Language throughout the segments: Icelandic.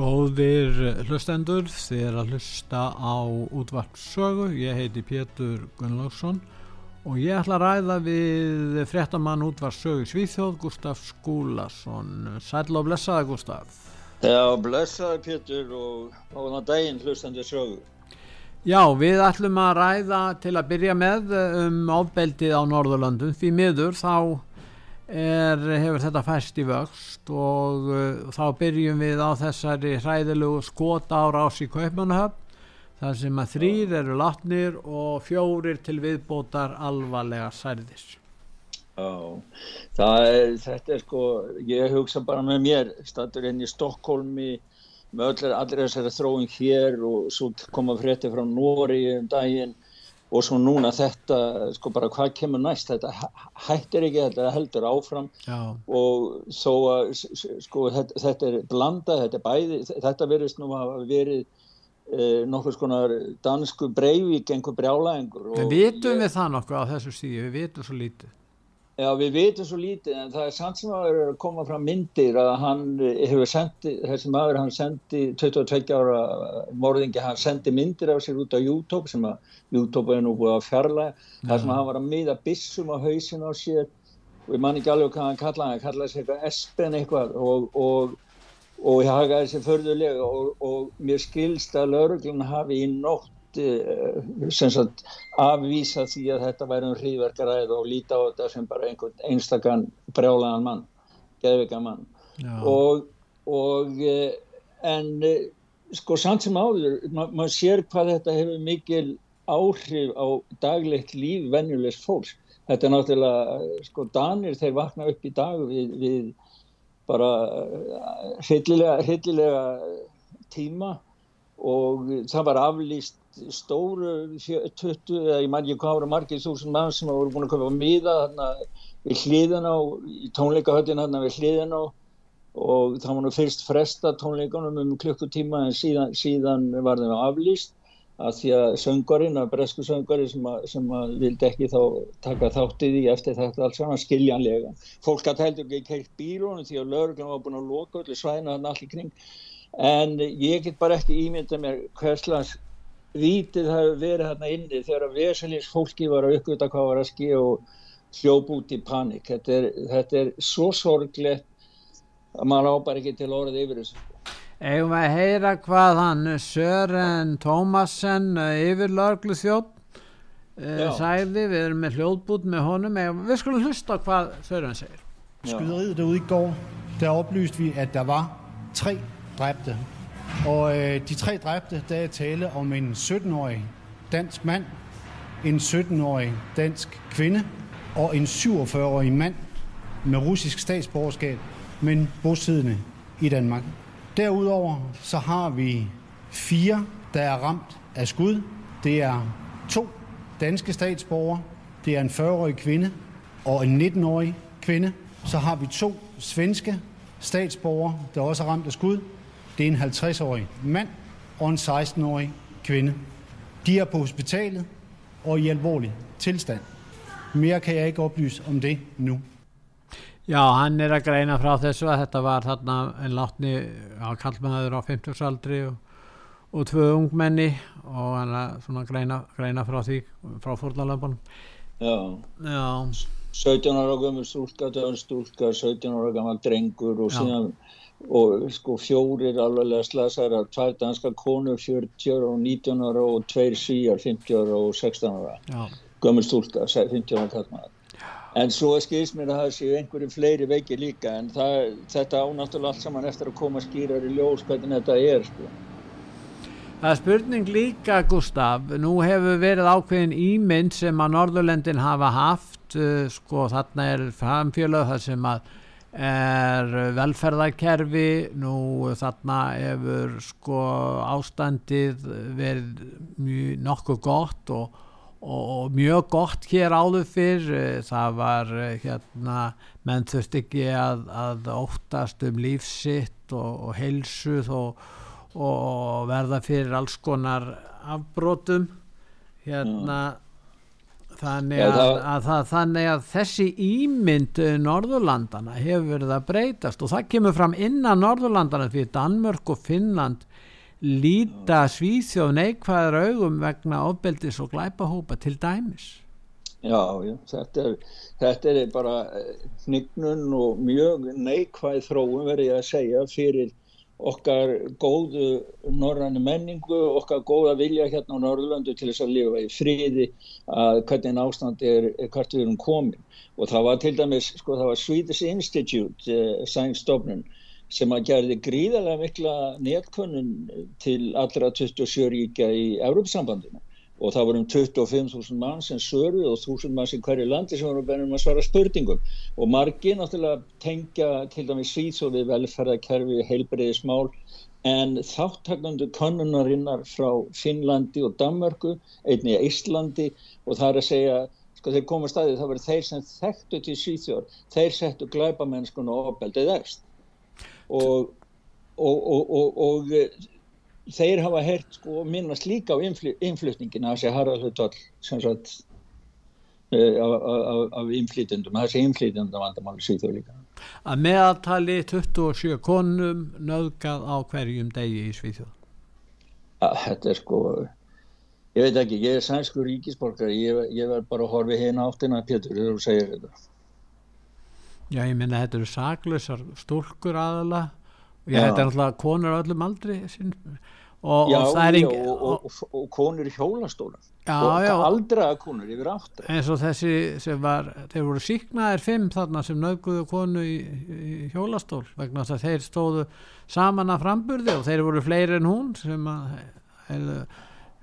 Góðir hlustendur, þið er að hlusta á útvarpsögu, ég heiti Pétur Gunnlaugsson og ég ætla að ræða við fréttamann útvarpsögu Svíþjóð, Gustaf Skúlason. Sæl og blessaði Gustaf. Já, blessaði Pétur og á þann daginn hlustendur sögu. Já, við ætlum að ræða til að byrja með um ábeldið á Norðurlandum, því miður þá er, hefur þetta fæst í vöxt og uh, þá byrjum við á þessari hræðilegu skota ára ás í Kaupmannahöfn þar sem að þrýr eru latnir og fjórir til viðbótar alvarlega særðis. Já, er, þetta er sko, ég hugsa bara með mér, statur inn í Stokkólmi með allir, þessari þróing hér og svo koma frétti frá Nóri um daginn og svo núna þetta, sko bara hvað kemur næst, þetta hættir ekki, þetta heldur áfram Já. og þó að sko þetta, þetta er blanda, þetta er bæði, þetta verðist nú að verið eh, nokkur skonar dansku breyvík einhver brjálæðingur. Við vitum við það nokkuð á þessu síðu, við vitum svo lítið. Já, við veitum svo lítið en það er samt sem að vera að koma fram myndir að hann hefur sendið, þessi maður hann sendi 22 ára morðingi, hann sendi myndir af sér út á YouTube sem að YouTube er nú búið að fjarlæga, þar sem hann var að miða bissum á hausin á sér og ég man ekki alveg hvað hann kallaði, hann kallaði sér eitthvað espen eitthvað og, og, og ég hakaði þessi förðulega og, og mér skilst að lauruglun hafi í nótt Eh, sagt, afvísa því að þetta væri um hríðverkaræð og líta á þetta sem bara einhvern einstakann brjálagan mann geðvika mann. Og, og eh, en eh, sko samt sem áður maður ma sér hvað þetta hefur mikil áhrif á daglegt líf venjulegs fólks. Þetta er náttúrulega sko Danir þeir vakna upp í dag við, við bara hryllilega tíma og það var aflýst stóru 20 eða ég man ekki hvað ára margir þúsund mann sem voru búin að köpa miða þarna við hliðan á í tónleikahöldin þarna við hliðan á og það var nú fyrst fresta tónleikunum um klukkutíma en síðan, síðan var það aflýst að því að söngarinn, að bresku söngari sem, sem að vildi ekki þá taka þáttið í eftir þetta alls saman skiljanlega. Fólk að heldur ekki keitt bílunum því að lögurinn var búin að loka öllu svæna þarna allir kring en ég get bara ekki ímynda mér hverslas vítið hafi verið hérna inni þegar að veselins fólki var að uppgöta hvað var að skilja og hljóp út í panik. Þetta er, þetta er svo sorglegt að maður ábar ekki til orðið yfir þessu. Eða að heyra hvað hann Sören Tómassen yfir lörglu þjótt uh, sagði, við erum med hljóðbút med honum, við skulum hlusta hvað Søren segir. Skyderiet derude i går, der oplyste vi, at der var tre dræbte Og øh, de tre dræbte, der er tale om en 17-årig dansk mand, en 17-årig dansk kvinde og en 47-årig mand med russisk statsborgerskab, men bosiddende i Danmark. Derudover så har vi fire, der er ramt af skud. Det er to danske statsborgere, det er en 40-årig kvinde og en 19-årig kvinde. Så har vi to svenske statsborgere, der også er ramt af skud. Det er en 50-årig mand og en 16-årig kvinde. De er på hospitalet og i alvorlig tilstand. Mere kan jeg ikke oplyse om det nu. Já, hann er að greina frá þessu að þetta var þarna en látni á kallmaður á 50 aldri og, og tvö ungmenni og hann er svona greina, greina frá því, frá fórnalöfbunum. Já. Já. 17 ára gömur stúlka, döðan stúlka, 17 ára gammal drengur og síðan og sko fjórir alveglega slasaðar, tvær danska konur 40 ára og 19 ára og tveir svíjar 50 ára og 16 ára. Gömur stúlka, 50 ára kallmaður en svo skilst mér að það séu einhverju fleiri veiki líka en það, þetta ánáttúrulega allt saman eftir að koma skýrar í ljós hvernig þetta er sko. Það er spurning líka Gustaf, nú hefur verið ákveðin ímynd sem að Norðurlendin hafa haft, uh, sko þarna er framfjölu þar sem að er velferðarkerfi, nú þarna hefur sko ástandið verið mjög nokkuð gott og, og mjög gott hér áður fyrr, það var hérna, menn þurft ekki að, að óttast um lífsitt og, og heilsuð og og verða fyrir alls konar afbrótum hérna mm. Þannig, að, að, að, að, þannig að þessi ímynd Norðurlandana hefur verið að breytast. Og það kemur fram innan Norðurlandana því Danmörk og Finnland líta svíþjóð neikvæðar augum vegna ofbeldis og glæpahópa til dæmis. Já, já, þetta er, þetta er bara hnignun og mjög neikvæð þróum verið að segja fyrir okkar góðu norrannu menningu, okkar góða vilja hérna á Norðurlandu til þess að lifa í friði að hvernig ástand er hvert við erum komin. Og það var til dæmis, sko það var Swedish Institute, uh, sænstofnun sem að gerði gríðarlega mikla netkunnun til allra 27 ríkja í Európsambandinu og það voru um 25.000 mann sem söruð og 1.000 mann sem hverju landi sem voru bennum að svara spurningum. Og margi náttúrulega tengja til dæmis síðsóði velferðarkerfi, heilbreyðismál en þáttaknandu konnunarinnar frá Finnlandi og Danmarku, einni í Íslandi og það er að segja, sko þeir koma staðið, það voru þeir sem þekktu til síðsjóður, þeir settu glæbamennskun og ofbeldið efst. Og, og, og, og þeir hafa heyrt sko minnast líka á innflutningina þessi harðarhutall sem sagt uh, af innflytjandum þessi innflytjandum vandamáli síður líka. Að meðaltali 27 konum nöðgað á hverjum degi í Svíþjóð. Þetta er sko ég veit ekki, ég er sænsku ríkisborgar ég, ég verð bara að horfi hérna áttina Pétur, þegar þú segir þetta. Já, ég minna þetta eru saklausar stúlkur aðala ég þetta er alltaf konur öllum aldri sín og, já, og það er engin og, og, og konur í hjólastóla og aldraða konur yfir átt eins og þessi sem var þeir voru síknaðir fimm þarna sem nöguðu konu í, í hjólastól vegna þess að þeir stóðu saman að framburði og þeir voru fleiri en hún sem að heil,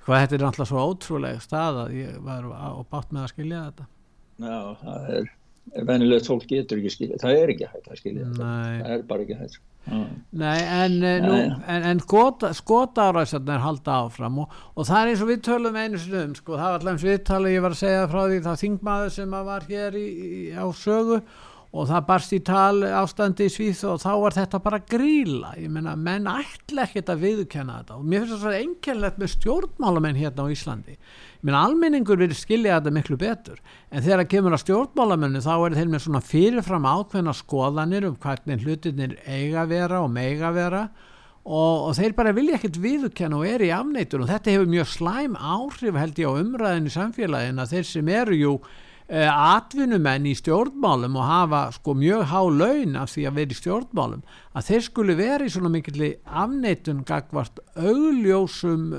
hvað þetta er náttúrulega svo ótrúlega stað að ég var á bátt með að skilja þetta. Já, það er venilegt fólk getur ekki skilja það er ekki hægt að skilja þetta. Það er bara ekki hægt Nei, en, eh, nú, en, en skotáræðsarna er halda áfram og, og það er eins og við tölum einu snum, sko, það var alltaf eins viðtali ég var að segja frá því það þingmaður sem var hér í, í, á sögu og það barst í tal ástandi í Svíð og þá var þetta bara gríla ég menna, menn ætla ekkert að viðkenna þetta og mér finnst það svo engjörlegt með stjórnmálamenn hérna á Íslandi menn almenningur vil skilja þetta miklu betur. En þegar það kemur að stjórnmálamennu þá er þeir með svona fyrirfram ákveðna skoðanir um hvernig hlutinir eiga vera og meiga vera. Og, og þeir bara vilja ekkert viðkenna og er í afneitur og þetta hefur mjög slæm áhrif held ég á umræðin í samfélagin að þeir sem eru jú uh, atvinnumenn í stjórnmálum og hafa sko mjög há laun af því að vera í stjórnmálum að þeir skuli vera í svona mikilli afneitun gagvart augljósum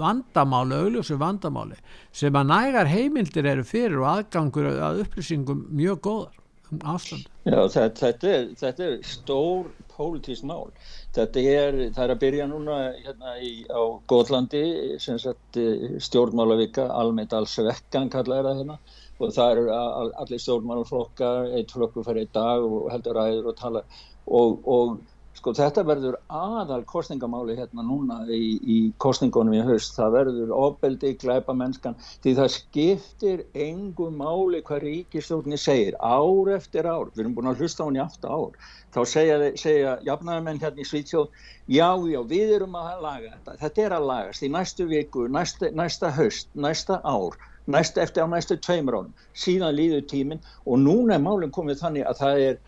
vandamáli, augljósu vandamáli sem að nægar heimildir eru fyrir og aðgangur að upplýsingum mjög góðar um ástandi. Já, þetta, þetta, er, þetta er stór pólitísk mál. Þetta er, það er að byrja núna hérna í, á Góðlandi, sem sagt stjórnmálavika, almennt alls vekkan kallaði það hérna og það eru allir stjórnmálaflokkar, eitt flokkur fyrir einn dag og heldur ræður og tala og, og Sko þetta verður aðal kostningamáli hérna núna í, í kostningunum í haust. Það verður ofbeldi, glæpa mennskan því það skiptir engu máli hvað ríkistjórnir segir ár eftir ár. Við erum búin að hlusta hún í 8 ár. Þá segja, segja jafnæðarmenn hérna í Svítsjóð já, já, við erum að laga þetta. Þetta er að lagast í næstu viku, næsta, næsta haust, næsta ár, næsta eftir á næstu tveimur ánum. Síðan líður tíminn og núna er málinn komið þannig að það er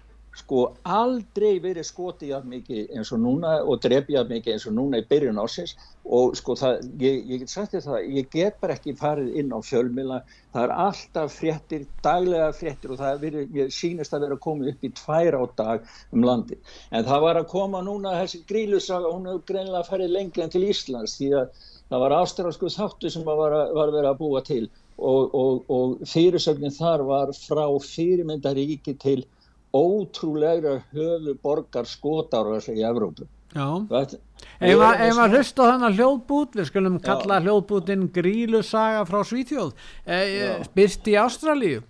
sko aldrei verið skotið jafn mikið eins og núna og drefið jafn mikið eins og núna í byrjun ásins og sko það, ég, ég get sagt þetta, ég get bara ekki farið inn á fjölmila, það er alltaf fréttir, daglega fréttir og það er verið, sínist að vera að koma upp í tvær á dag um landi en það var að koma núna þessi grílusaga, hún hefur greinlega farið lengri en til Íslands því að það var ástralsku þáttu sem var, var verið að búa til. Og, og, og fyrirsögnin þar var frá fyrirmyndaríki til ótrúlega höfu borgar skotar í Evrópu. Ef maður hlusta þannig hljóðbút við skulum kalla hljóðbútin grílusaga frá Svítjóð eh, byrst í Ástralíu.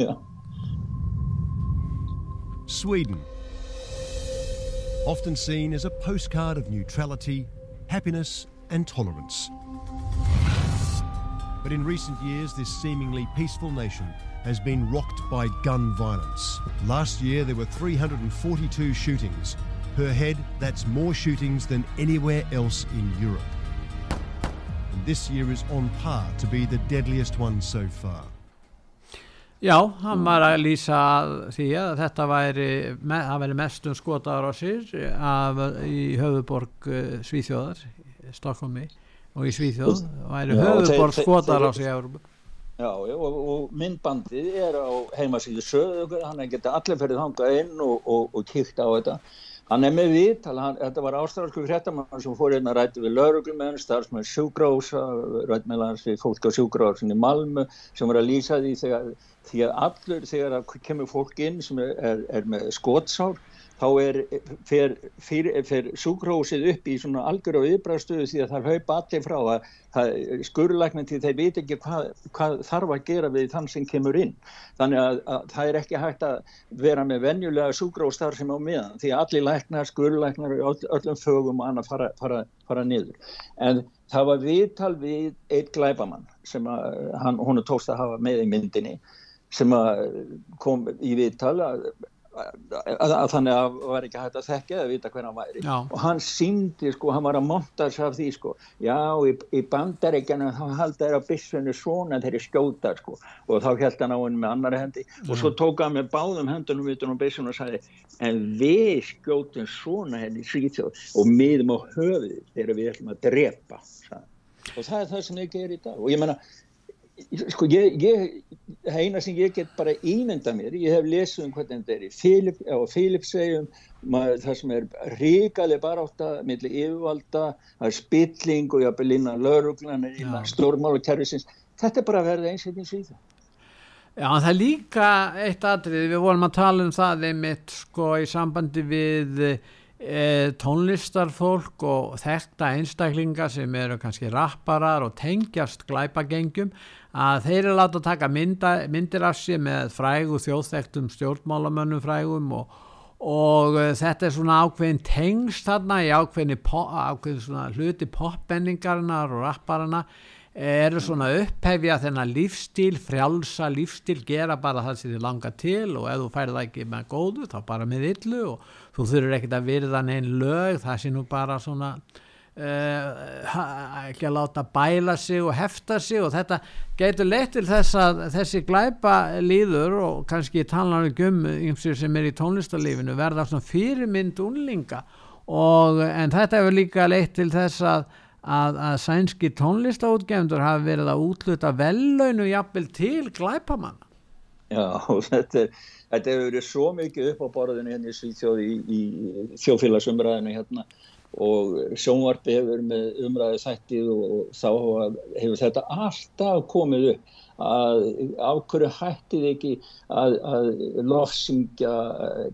Já. Sweden. Often seen as a postcard of neutrality happiness and tolerance. But in recent years this seemingly peaceful nation has been rocked by gun violence. Last year there were 342 shootings. Per head, that's more shootings than anywhere else in Europe. And this year is on par to be the deadliest one so far. Já, hann var að lýsa því að þetta væri, væri mestum skotar á sér af, í höfuborg uh, Svíþjóðar, Stokkómi og í Svíþjóð væri höfuborg skotar á sér í Európa. Já, og, og myndbandið er á heimasíðu söðu, hann geta allir ferið hangað inn og, og, og kíkt á þetta. Hann er með vitt, þetta var ástrafsku fréttamann sem fór hérna að ræti við lauruglumenn, starfsmenn sjúgrása, rætmeðlans við fólk á sjúgrásin í Malmu sem var að lýsa því þegar, því að allur þegar kemur fólk inn sem er, er, er með skótsár þá er, fer, fer, fer sjúkrósið upp í svona algjör og yfirbræðstöðu því að það haupa allir frá að skurðlæknin til þeir veit ekki hvað, hvað þarf að gera við þann sem kemur inn. Þannig að, að það er ekki hægt að vera með venjulega sjúkróstar sem á miðan því að allir læknar, skurðlæknar og öllum fögum og annað fara, fara, fara niður. En það var viðtal við eitt glæbamann sem að, hann, hún tókst að hafa með í myndinni sem kom í viðtal að að þannig að það var ekki hægt að þekka eða vita hvernig hann væri já. og hann síndi sko, hann var að monta sig af því sko já, í, í bandaríkjana þá halda þeirra bissunni svona þeirri skjóta sko og þá held hann á henni með annari hendi mm. og svo tók hann með báðum hendunum utan á bissunni og sagði en við skjótum svona henni svítjóð og miðum á höfuð þegar við ætlum að drepa sagði. og það er það sem ég ger í dag og ég menna sko ég, ég eina sem ég get bara ímynda mér ég hef lesið um hvernig þetta er í Filip, á Filipsegjum það sem er ríkaleg baráta millir yfirvalda, það er spilling og jápil innan lauruglan innan stórmálukerfisins, þetta er bara að verða einsveitins í það Já, það er líka eitt atrið, við vorum að tala um það einmitt sko í sambandi við e, tónlistarfólk og þekta einstaklingar sem eru kannski rapparar og tengjast glæpagengjum að þeir eru láta að taka mynda, myndir af sér með frægu þjóðþektum stjórnmálamönnum frægum og, og uh, þetta er svona ákveðin tengst þarna í ákveðin, ákveðin svona hluti poppenningarinnar og rapparana eru svona upphefja þennan lífstíl, frjálsa lífstíl, gera bara það sem þið langar til og ef þú færði það ekki með góðu þá bara með illu og þú þurfur ekkert að virða neinn lög, það sé nú bara svona Uh, ekki að láta bæla sig og hefta sig og þetta getur leitt til þess að þessi glæpa líður og kannski talar um ymsir sem er í tónlistarlífinu verða svona fyrirmynd unlinga og en þetta hefur líka leitt til þess að, að, að sænski tónlistaútgefndur hafi verið að útluta vellaunu jafnvel til glæpamanna. Já þetta er þetta hefur verið svo mikið upp á borðinu hérna í Svíþjóði í, í þjófélagsumræðinu hérna og sjónvarpi hefur með umræði þættið og þá hefur þetta alltaf komið upp að ákveðu hættið ekki að, að lofsingja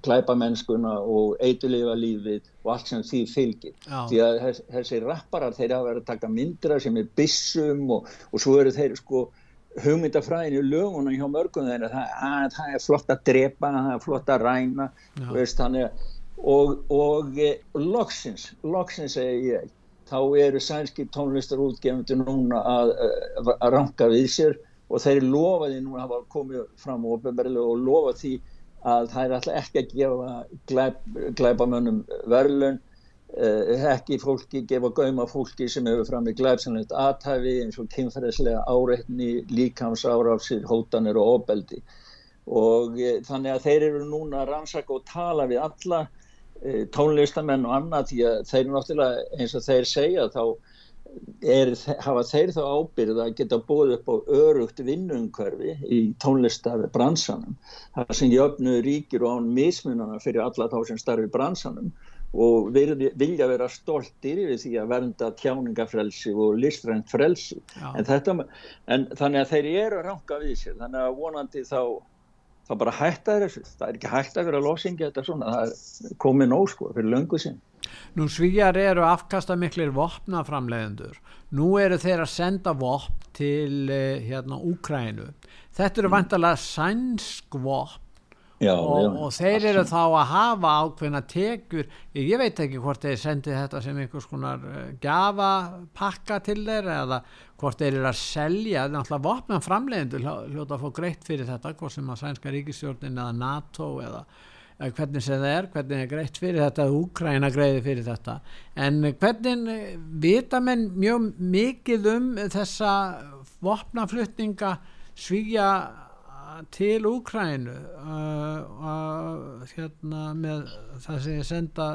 glæpamennskuna og eitthulega lífið og allt sem því fylgir Já. því að þessi rapparar þeir hafa verið að taka myndra sem er bissum og, og svo eru þeir sko hugmyndafræðinu lögunum hjá mörgum þeirra það, það er flott að drepa, það er flott að ræna veist, þannig að og, og eh, loksins, loksins segi ég, þá eru sænski tónlistarútgefundir núna að, eh, að ranka við sér og þeir lofaði núna að hafa komið fram og lofa því að það er alltaf ekki að gefa glæp, glæpamönnum verðlun eh, ekki fólki, gefa gauma fólki sem hefur fram í glæpsanlegt aðtæfi eins og kynferðislega áreitni, líkamsáráfsir, hótanir og ofbeldi. Og e, þannig að þeir eru núna að rannsaka og tala við alla tónlistamenn og annað því að þeir náttúrulega eins og þeir segja þá er, hafa þeir þá ábyrð að geta búið upp á örugt vinnungkörfi í tónlistar bransanum það sem jöfnu ríkir og án mismunana fyrir alla þá sem starfi bransanum og vilja vera stoltir yfir því að vernda tjáningafrelsi og listrænt frelsi. En, þetta, en þannig að þeir eru að ranka við sér þannig að vonandi þá þá bara hætta þessu, það er ekki hægt að vera losingið þetta svona, það er komið nóg sko fyrir löngu sinn. Nú svíjar eru afkasta miklir vopnaframlegendur nú eru þeir að senda vopn til eh, hérna Úkrænu þetta eru vantalega sænsk vopn Já, og, já, og þeir eru þá að hafa ákveðna tekur, ég veit ekki hvort þeir sendi þetta sem einhvers konar uh, gafapakka til þeir eða hvort þeir eru að selja. Náttúrulega vopnan framlegendur hljóta að fá greitt fyrir þetta, hvort sem að sænska ríkistjórnin eða NATO eða, eða hvernig sem það er, hvernig er greitt fyrir þetta Úkræna greiði fyrir þetta. En hvernig eh, vita menn mjög mikið um þessa vopnaflutninga svíja til Úkrænu uh, uh, hérna með það sem ég senda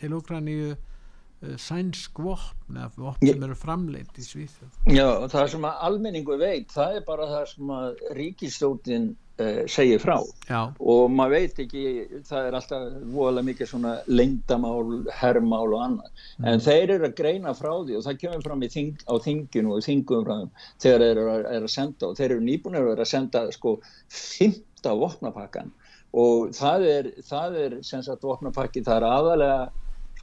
til Úkrænu uh, sænsk vopn eða vopn sem eru framleitt í Svíþjóð. Já, það sem að almenningu veit það er bara það sem að ríkistótin uh, segir frá Já. og maður veit ekki, það er alltaf voðalega mikið svona lengdamál herrmál og annað, mm. en þeir eru að greina frá því og það kemur fram þing, á þinginu og þingum frá þeim þegar þeir eru að, er að senda og þeir eru nýbúinir að vera að senda sko fymta vopnapakkan og það er, það er sem sagt vopnapakki, það er aðalega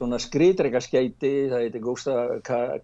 svona skrýtrika skeiti, það heiti Gústa,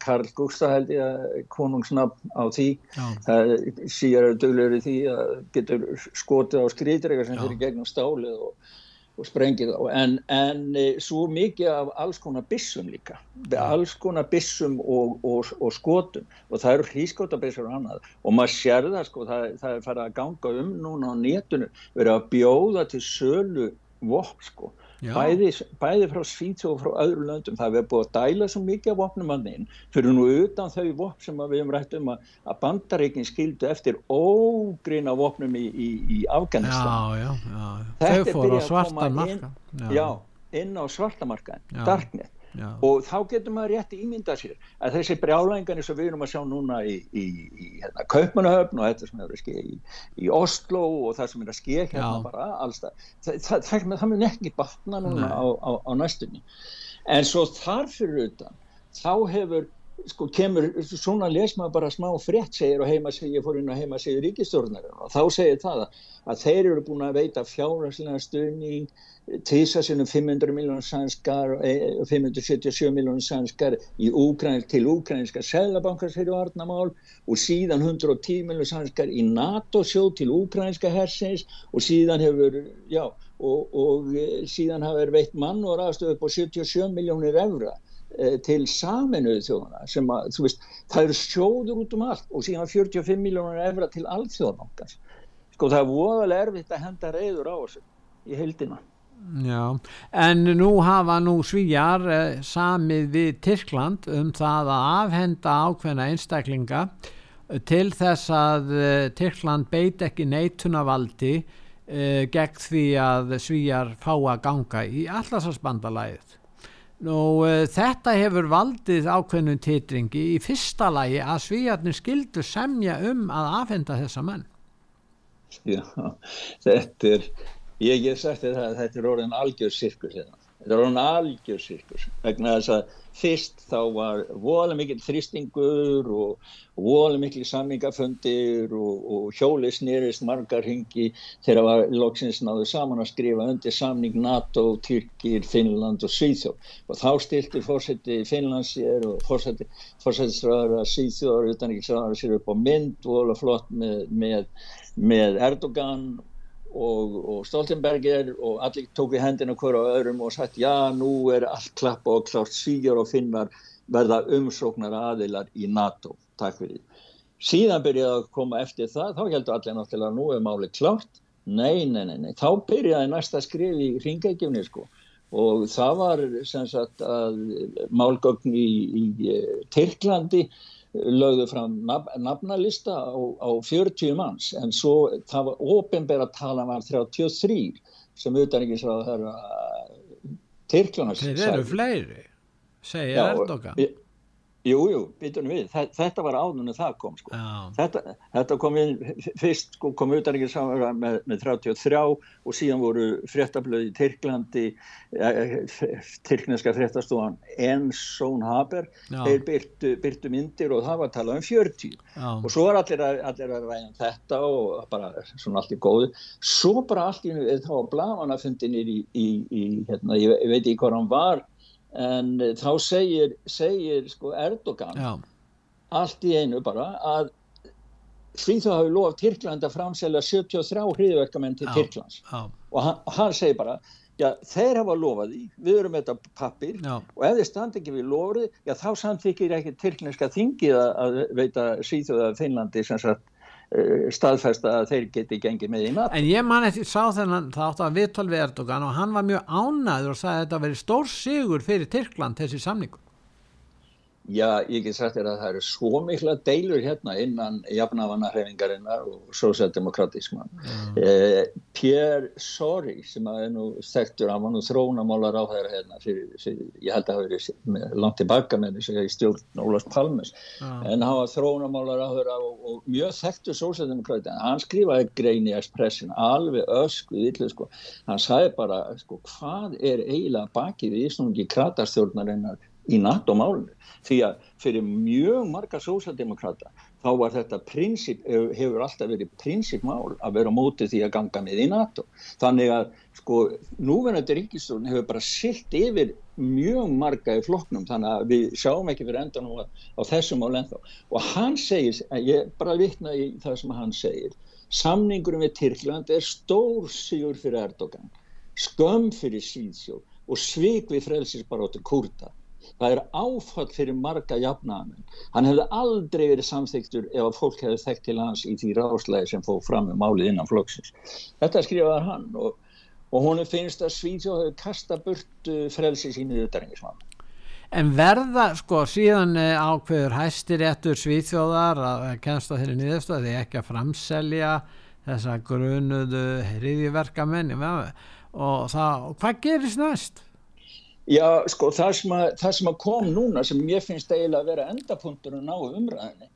Karl Gústa held ég að konungsnafn á því. Já. það síðar er döglegur í því að getur skotið á skrýtrika sem fyrir gegnum stálið og, og sprengið á en, en e, svo mikið af alls konar bissum líka. Já. alls konar bissum og, og, og skotum og það eru hrískotabissur og annað. Og maður sér það sko það, það er farið að ganga um núna á néttunum verið að bjóða til sölu vopp sko bæði, bæði frá Svíþjóð og frá öðru löndum. Það hefur búið að dæla svo mikið af vopnumanninn fyrir nú utan þau vopn sem við hefum rætt um að, að bandareikin skildu eftir ógrina vopnum í, í, í Afganistan. Já, já, já. þau fóru á svartamarka já, inn á svartamarkaðin Darknet Já. og þá getur maður rétt ímynda sér að þessi brjálæðingar eins og við erum að sjá núna í, í, í hérna, Kaupmannahöfn og þetta sem er að skilja í, í Oslo og það sem er að skilja hérna bara allstað, það, það, það, það mun ekki batna núna á, á, á næstunni. En svo þarfur utan þá hefur sko kemur, svona les maður bara smá frétt segir og heima segir, ég fór inn á heima segir ríkistjórnar og þá segir það að þeir eru búin að veita fjárhagslega stöðning tísa sinum 500 miljónur sænskar 577 miljónur sænskar í Úkræn, til úkrænska selabankars fyrir varnamál og síðan 110 miljónur sænskar í NATO sjóð til úkrænska hersins og síðan hefur já, og, og e, síðan hafa veitt mann og ræðstöðu upp á 77 miljónir evra. e, til saminuðu þjóðana sem að, þú veist, það eru sjóður út um allt og síðan 45 miljónir evra til allþjóðabankars sko það er voðalega erfitt að henda reyður á þessu í heildina Já, en nú hafa nú svíjar eh, samið við Tyrkland um það að afhenda ákveðna einstaklinga eh, til þess að eh, Tyrkland beit ekki neitunavaldi eh, gegn því að svíjar fá að ganga í allarsasbandalæðið. Nú eh, þetta hefur valdið ákveðnum titringi í fyrsta lægi að svíjarnir skildu semja um að afhenda þessa menn. Já, þetta er Ég hef sagt þetta þetta er orðin algjör sirkus hérna. Þetta er orðin algjör sirkus. Vegna þess að fyrst þá var voðalega mikil þrýstingur og voðalega mikil samningafundir og, og hjóli snýrist margar hingi þegar var loksins náðu saman að skrifa undir samning NATO, Tyrkir, Finnland og Svíþjóð. Og þá stilti fórseti Finnlands sér og fórsetistræðara Svíþjóðar utan ekki sæðara sér upp á mynd voðalega flott með, með, með Erdogan og, og Stoltenberger og allir tók í hendina hver á öðrum og sagt já nú er allt klappa og klárt. Síjar og finnar verða umsóknar aðilar í NATO. Takk fyrir. Síðan byrjaði að koma eftir það þá heldur allir náttúrulega nú er máli klárt. Nei, nei, nei, nei, þá byrjaði næsta skrif í ringækjumni sko. Og það var sem sagt að málgögn í, í Tyrklandi lögðu fram naf nafnalista á, á 40 manns en svo það var ofinbæra tala var 33 sem utan ekki svo að það er Tyrklanars Þeir eru fleiri, segja Erdogan. Jú, jú, bitunum við. Þetta var ánunum það kom sko. Þetta, þetta kom inn, fyrst sko, kom utanrikið saman með, með 33 og síðan voru fréttablöði í Tyrklandi, eh, Tyrkneska fréttastofan Ensón Haber, Já. þeir byrtu, byrtu myndir og það var að tala um 40. Já. Og svo var allir að, allir að ræða um þetta og bara svona allt í góðu. Svo bara allt í, þá var Blamanafundinir í, í, í hérna, ég, ég veit ekki hvað hann var, en eh, þá segir, segir sko Erdogan Já. allt í einu bara að því þá hafi lof Tyrkland að framselja 73 hriðverkamenn til Tyrklands og hann, hann segir bara já þeir hafa lofað því, við erum þetta pappir já. og ef þeir standi ekki við lofrið, já þá samþykir ekki Tyrklandska þingið að, að veita síðuða Finnlandi sem sagt Eh, staðfesta að þeir geti gengið með í natt. En ég man eftir sá þennan það átt að viðtal við Erdogan og hann var mjög ánæður og sagði að þetta veri stór sigur fyrir Tyrkland þessi samningu. Já, ég get sagt þér að það eru svo mikla deilur hérna innan jafnavanarhefingarinnar og sósjaldemokratísman. Mm. Eh, Pierre Sori sem er nú þekktur, hann var nú þróunamálar á þeirra hérna fyrir, fyrir, ég held að það hefur langt tilbaka með þessu í stjórn Ólars Palmes, mm. en hann var þróunamálar á þeirra og, og mjög þekktur sósjaldemokrati, hann skrifaði grein í Expressin, alveg öskuð yllu sko, hann sagði bara sko hvað er eiginlega bakið í Íslangi kratarstjórnarinnar í NATO-málunum því að fyrir mjög marga sósaldemokrata þá var þetta prinsip, hefur alltaf verið prinsipmál að vera mótið því að ganga með í NATO. Þannig að sko núverðandi ríkistjórn hefur bara silt yfir mjög marga í flokknum þannig að við sjáum ekki fyrir endan á, á þessum mál ennþá. Og hann segir, ég bara vittna í það sem hann segir, samningurum við Tyrkland er stór sigur fyrir Erdogan, skömm fyrir síðsjó og svik við frelsisbaróttur kurda það er áfall fyrir marga jafnaðamenn. Hann hefði aldrei verið samþyktur ef að fólk hefði þekkt til hans í því ráðslæði sem fóð fram með málið innan flokksins. Þetta skrifaði hann og, og hún finnst að Svíðjóð hefur kasta burt frelsi sínu uthæringismann. En verða, sko, síðan eh, ákveður hæstir ettur Svíðjóðar að kennst á þeirri niðurstöði ekki að framselja þessa grunuðu hriðiverkamenn og það, hvað gerist næst? Já, sko, það sem, að, það sem að kom núna sem ég finnst eiginlega að vera endapunkturinn á umræðinni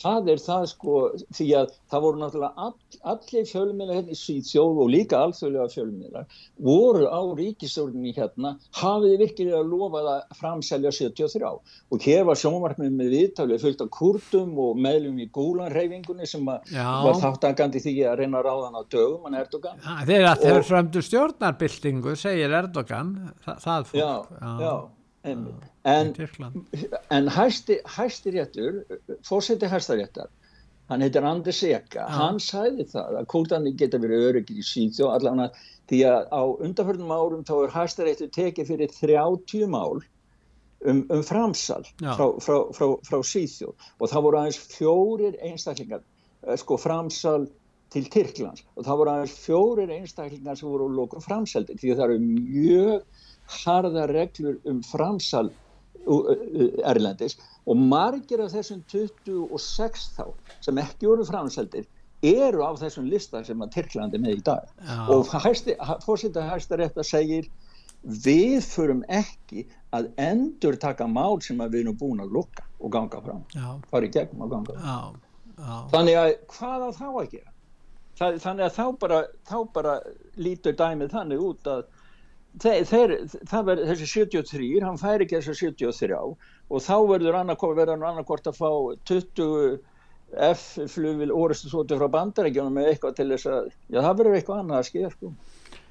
það er það sko því að það voru náttúrulega all, allir fjölmiðlar hérna í Svíðsjóð og líka alþjóðlega fjölmiðlar voru á ríkistjórnini hérna hafiði virkilega lofað að framselja 73 og hér var sjónvarpið með viðtalið fullt af kurtum og meðlum í gúlanreyfingunni sem var þáttangandi því að reyna að ráða hann á dögum hann Erdogan. Ja, Þeir að þeir fremdu stjórnarbyltingu segir Erdogan það, það fólk. Já, já en, en hæsti, hæsti réttur fórseti hæstaréttar hann heitir Anders Eka ah. hann sæði það að kúrtanir geta verið öryggir í síðjó allavega því að á undanförnum árum þá er hæstaréttur tekið fyrir 30 mál um, um framsal frá, frá, frá, frá síðjó og það voru aðeins fjórir einstaklingar eh, sko framsal til Tyrklands. Og það voru aðeins fjórir einstaklingar sem voru lókum framsaldir því að það eru mjög harða reglur um framsal erlendis. Og margir af þessum 26 þá sem ekki voru framsaldir eru á þessum lista sem að Tyrklandi með í dag. Já. og rétt að segir við förum ekki að endur taka mál sem við erum búin að lukka og ganga fram. Fara í gegnum og ganga fram. Þannig að hvað á þá að gera? Þannig að þá bara, þá bara lítur dæmið þannig út að þeir, þeir, það verður þessi 73 hann fær ekki þessi 73 og þá verður hann annarkort að fá 20 F-flugvil orustu svotu frá bandarækjunum með eitthvað til þess að, já það verður eitthvað annað að skilja sko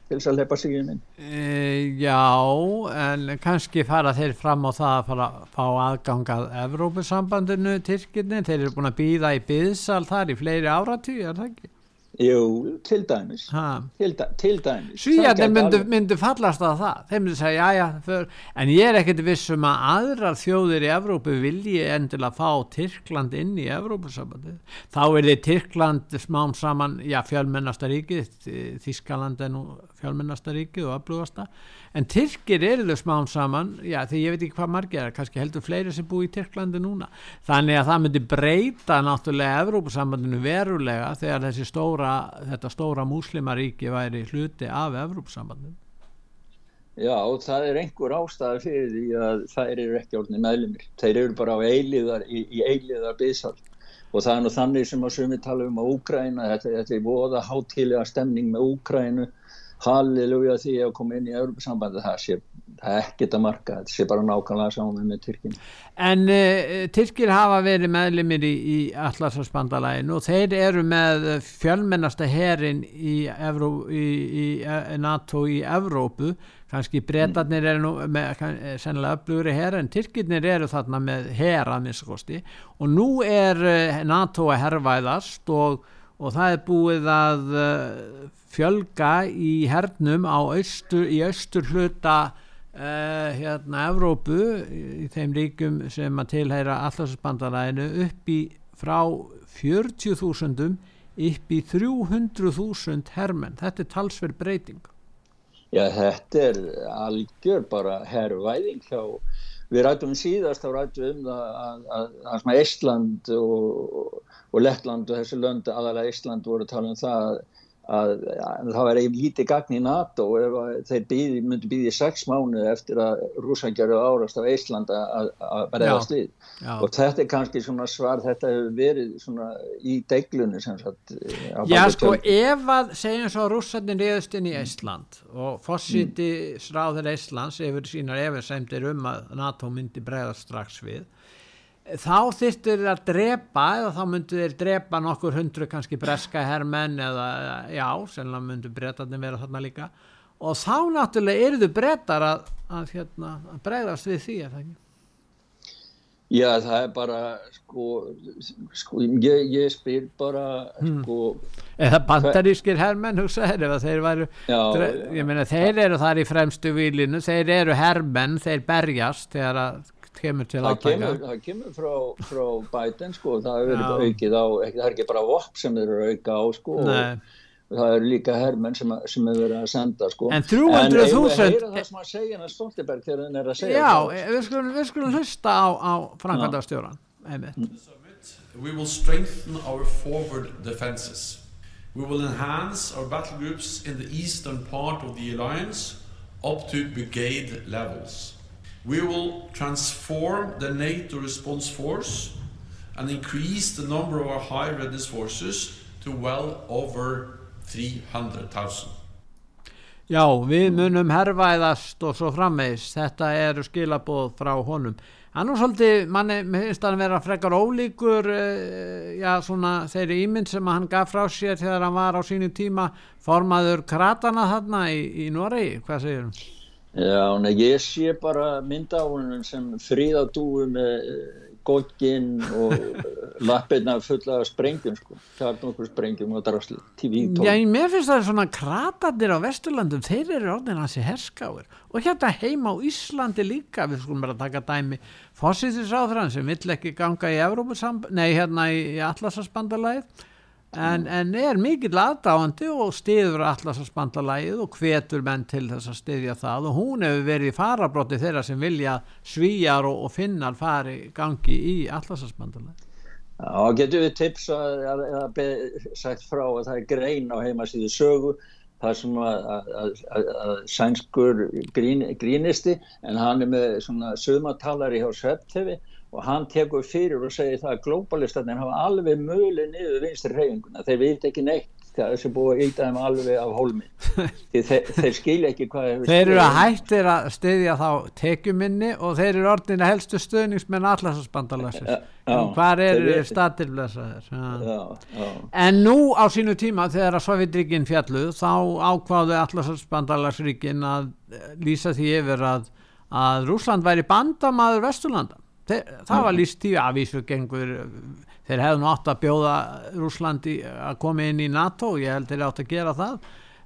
til þess að lepa sig inn e, Já, en kannski fara þeir fram á það að fara að fá aðgang að Evrópussambandinu Tyrkinni, þeir eru búin að býða í byðsal þar í fleiri áratí, er það ekki? Jú, til dæmis. Til, til dæmis. Svíjarnir myndu, myndu fallast á það. Þeir myndu segja, já, já, för... en ég er ekkert vissum að aðrar þjóðir í Evrópu vilji endilega fá Tyrkland inn í Evrópusambandi þá er þið Tyrkland smám saman já, fjölmennasta ríkið Þískaland er nú fjálmennasta ríkið og aflugasta en Tyrkir eru þau smán saman já því ég veit ekki hvað margir er kannski heldur fleiri sem búi í Tyrklandi núna. Þannig að það myndi breyta náttúrulega Evrópusambandinu verulega þegar þessi stóra þetta stóra múslimaríki væri hluti af Evrópusambandinu. Já, það er einhver ástæði fyrir því að þær eru ekki orðinni meðlumir. Þeir eru bara eiliðar, í, í eiliðar byðsal og það er nú þannig sem að sumi tala um á Úkræna, þetta, þetta er voða hátilega stemning með Úkrænu, halleluja því að koma inn í Európa-sambandi, það sé það ekkert að marka, þetta sé bara nákvæmlega saman með Tyrkin. En uh, Tyrkir hafa verið meðlumir í, í Allarsvarsbandalægin og þeir eru með fjölmennasta herin í, Evró, í, í NATO í Evrópu kannski breytarnir eru nú með sennilega öflugri herra en Tyrkirnir eru þarna með herra minnstakosti og nú er eh, NATO að herrvæðast og, og það er búið að uh, fjölga í hernum austur, í austur hluta uh, hérna Evrópu í þeim ríkum sem að tilhæra allarsbandaræðinu upp í frá 40.000 upp í 300.000 hermenn. Þetta er talsverð breyting. Já, þetta er algjör bara herrvæðing hjá, við rættum síðast, þá rættum við um það að, að Ísland og, og Lettland og þessi lönd, aðalega Ísland voru að tala um það að að, að það væri lítið gagn í NATO ef þeir býði, myndi býði sex mánu eftir að rúsan gerðu árast á Ísland að verða slið og þetta er kannski svona svar þetta hefur verið svona í deglunni sem sagt Já sko ef að segjum svo rúsandin reyðust inn í Ísland og fórsiti mm. sráður Íslands yfir sínar efirsemdir um að NATO myndi bregða strax við þá þýttur þeir að drepa eða þá myndu þeir drepa nokkur hundru kannski breska herrmenn eða já, sennilega myndu breytarnir vera þarna líka og þá náttúrulega eru þau breytar að, að, hérna, að breyðast við því, er það ekki? Já, það er bara sko, sko ég, ég spyr bara hmm. sko eða bandarískir herrmenn hugsaður ef þeir væru já, ég meina þeir eru þar í fremstu výlinu þeir eru herrmenn, þeir berjast þegar að kemur til átækja það kemur frá, frá Biden sko, það verið aukið á það er ekki bara vopp sem eru auka á sko, það eru líka hermenn sem, sem hefur verið að senda sko. en 300.000 en ef við heyra það sem að segja en að Stoltenberg þegar hann er að segja já, það, við skulum, við skulum hlusta á, á Franklandastjóran mm. We will strengthen our forward defenses. We will enhance our battle groups in the eastern part of the alliance up to brigade levels We will transform the NATO response force and increase the number of our high readiness forces to well over 300,000. Já, við munum herrvæðast og svo frammeðis, þetta eru skilabóð frá honum. Annars svolítið, manni finnst að vera frekar ólíkur, uh, já svona þeirri ímynd sem hann gaf frá sér þegar hann var á sínu tíma formaður kratana þarna í, í Noregi, hvað segir hann? Já, nei, ég sé bara mynda á húnum sem fríðadúi með eh, gogginn og lappirna fulla af sprengjum sko, kjarn okkur sprengjum og drasli, TV-tól. Já, mér finnst það svona kratadir á Vesturlandum, þeir eru orðin að sé herskáir. Og hérna heima á Íslandi líka, við skulum bara taka dæmi fósittisáþrann sem vill ekki ganga í Evrópusamband, nei hérna í Atlasasbandalæð en, en er mikill aðdáandi og stiður allarsbandalægið og hvetur menn til þess að stiðja það. Og hún hefur verið í farabróti þeirra sem vilja svíjar og, og finnar fari gangi í allarsbandalægið Já, getur við tips að sagt frá að það er grein á heimasíðu sögu það sem að, að, að, að sænskur grín, grínisti en hann er með svona sögmatalari hjá Svepptefi og hann tekur fyrir og segir það að globalistarnir hafa alveg möguleg niður vinstri reyfinguna, þeir veit ekki neitt það er sem búið að íta þeim alveg af hólmi. Þeir, þeir skilja ekki hvað þeir eru að hættir að styðja þá tekjuminni og þeir eru orðin að helstu stöðningsmenn allarsasbandalassis hvað eru statilblesaðir en nú á sínu tíma þegar að Sovjetríkin fjalluð þá ákváðu allarsasbandalassríkin að lýsa því yfir að að Rúsland væri bandamaður Vesturlanda. Þeir, það var líst í aðvísu gengur þeir hefðu nátt að bjóða Rúslandi að koma inn í NATO ég held þeir átt að gera það.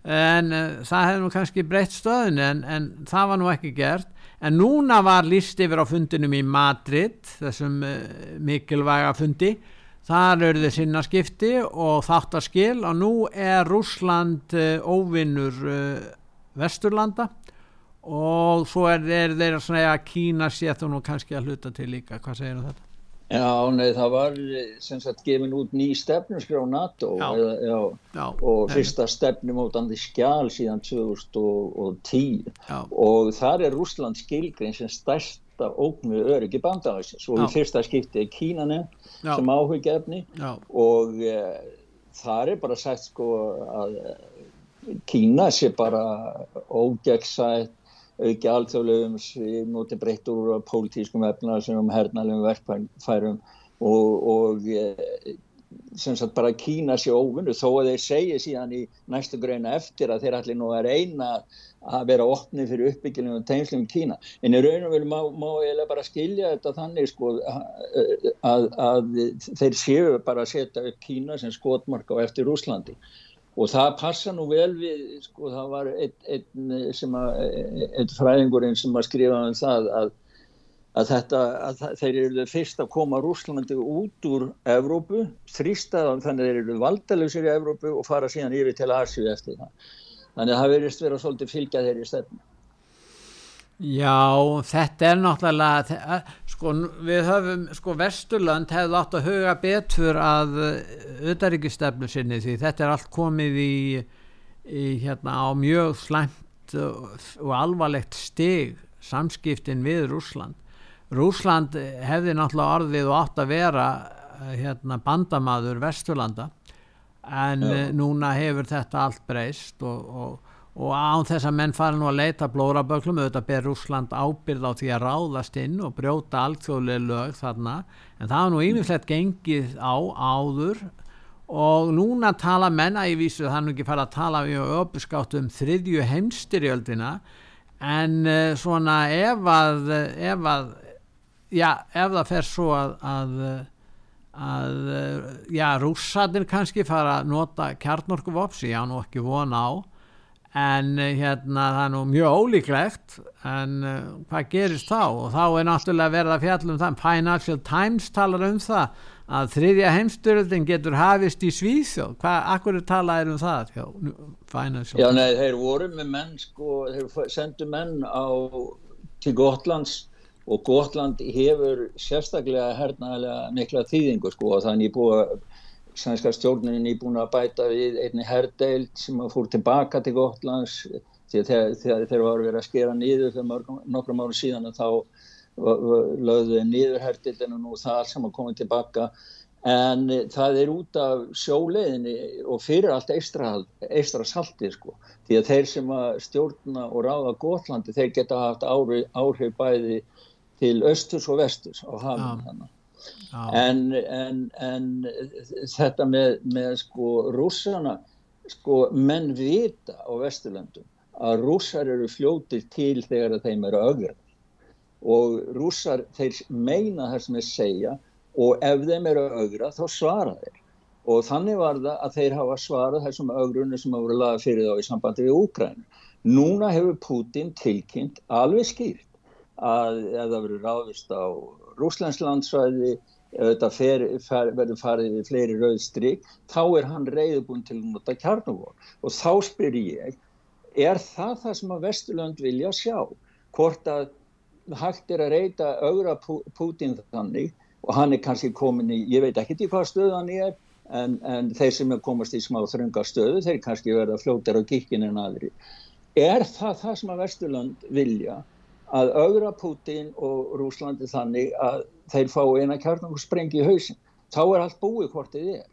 En uh, það hefði nú kannski breytt stöðun en, en það var nú ekki gert. En núna var líst yfir á fundinum í Madrid þessum uh, mikilvæga fundi. Þar eru þið sinna skipti og þáttarskil og nú er Rúsland uh, óvinnur vesturlanda og svo er, er þeir að segja að Kína sé þú nú kannski að hluta til líka, hvað segir þetta? Já, nei, það var sem sagt gefin út ný stefnusgrá NATO Já. eða, já, Já, og fyrsta stefnumótandi skjál síðan 2010 Já, og þar er Rússland skilgrein sem stærsta ógn við öryggi bandalagsins og í fyrsta skipti er Kína nefnt Já. sem áhugjefni já, og e, þar er bara sagt sko að Kína sé bara ógegnsætt auki alþjóðlegum noti breytt úr pólitískum efnaðsum hernalegum verkfærum og, og e, sem sagt bara Kína sé óvinnu þó að þeir segi síðan í næstu greina eftir að þeir allir nú að reyna að vera opni fyrir uppbyggilum og teimslum í Kína. En í raun og veru má, má eiginlega bara skilja þetta þannig sko að, að þeir séu bara að setja upp Kína sem skotmark á eftir Rúslandi og það passa nú vel við sko það var einn ein að einn fræðingurinn sem að skrifa um það að að, þetta, að þeir eru fyrst að koma Rúslandi út úr Evrópu, þrýstaðan þannig að þeir eru valdalösir í Evrópu og fara síðan yfir til Asíu eftir það. Þannig að það verðist vera svolítið fylgja þeirri stefnu. Já, þetta er náttúrulega, sko, við höfum, sko, Vesturland hefði átt að huga betur að auðaríkistefnu sinni því þetta er allt komið í, í hérna, á mjög slæmt og, alvarlegt stig samskiptin við Rúsland. Rúsland hefði náttúrulega orðið og átt að vera eh, hérna, bandamaður Vesturlanda en Já. Já. núna hefur þetta allt breyst og, og, og án þess að menn fara nú að leita blóraböklum auðvitað ber Rússland ábyrð á því að ráðast inn og brjóta alþjóðlega lög þarna. En það var nú yfirleitt gengið á áður. Og núna tala menna í vísu það er nú ekki fara að tala mjög öpuskátt um þriðju heimstyrjöldina en uh, svona ef að, ef að já, ef það fer svo að, að að eh, já, rússatir kannski fara að nota kjarnorkuvops, ég á nú ekki vona á en eh, hérna það er nú mjög ólíklegt en uh, hvað gerist þá? Og þá er náttúrulega verið að fjalla um það Financial Times talar um það að þriðja heimstyröldin getur hafist í Svíþjóð, hvað, akkur talaðir um það hjá Financial Já, nei, þeir voru með menn, sko, þeir sendu menn á, til Gotlands og Gotland hefur sérstaklega hernaðilega mikla þýðingu, sko, og þannig búið sænska stjórnin er búin að bæta við einni herdeild sem að fór tilbaka til Gotlands. Því að þegar, þeir var verið að skera niður fyrir nokkrum árum síðan þá v- v- lögðu þeir niður herdeildinu nú það sem að koma tilbaka en eh, það er út af sjóleiðinni og fyrir allt eistra, eistra salti sko. Því að þeir sem að stjórna og ráða Gotlandi þeir geta haft áhrif, áhrif bæði til östurs og vesturs á hafinn þannig en, en, en þetta með, með sko rússana sko menn vita á Vesturlöndum að rússar eru fljótir til þegar þeim eru ögra og rússar þeir meina það sem þeir segja og ef þeim eru ögra þá svara þeir. Og þannig var það að þeir hafa svarað þessum ögrunum sem hafa voru laga fyrir þá í sambandi við Úkræn núna hefur Putin tilkynnt alveg skýrt að ef það verður ráðist á Rúslands þetta fer, fer, verður farið við fleiri rauð strik, þá er hann reyðubúin til að nota kjarnavór og þá spyr ég, er það það sem að Vesturlönd vilja sjá? Hvort að hægt er að reyta augra Pútín þannig og hann er kannski komin í, ég veit ekki í hvað stöðu hann er en, en þeir sem er komast í smá þrönga stöðu, þeir kannski verða fljótar á gikkin en aðri er það það sem að Vesturlönd vilja að augra Putin og Rúslandi þannig að þeir fá eina kjarnangusprengi í hausin þá er allt búið hvort þið er.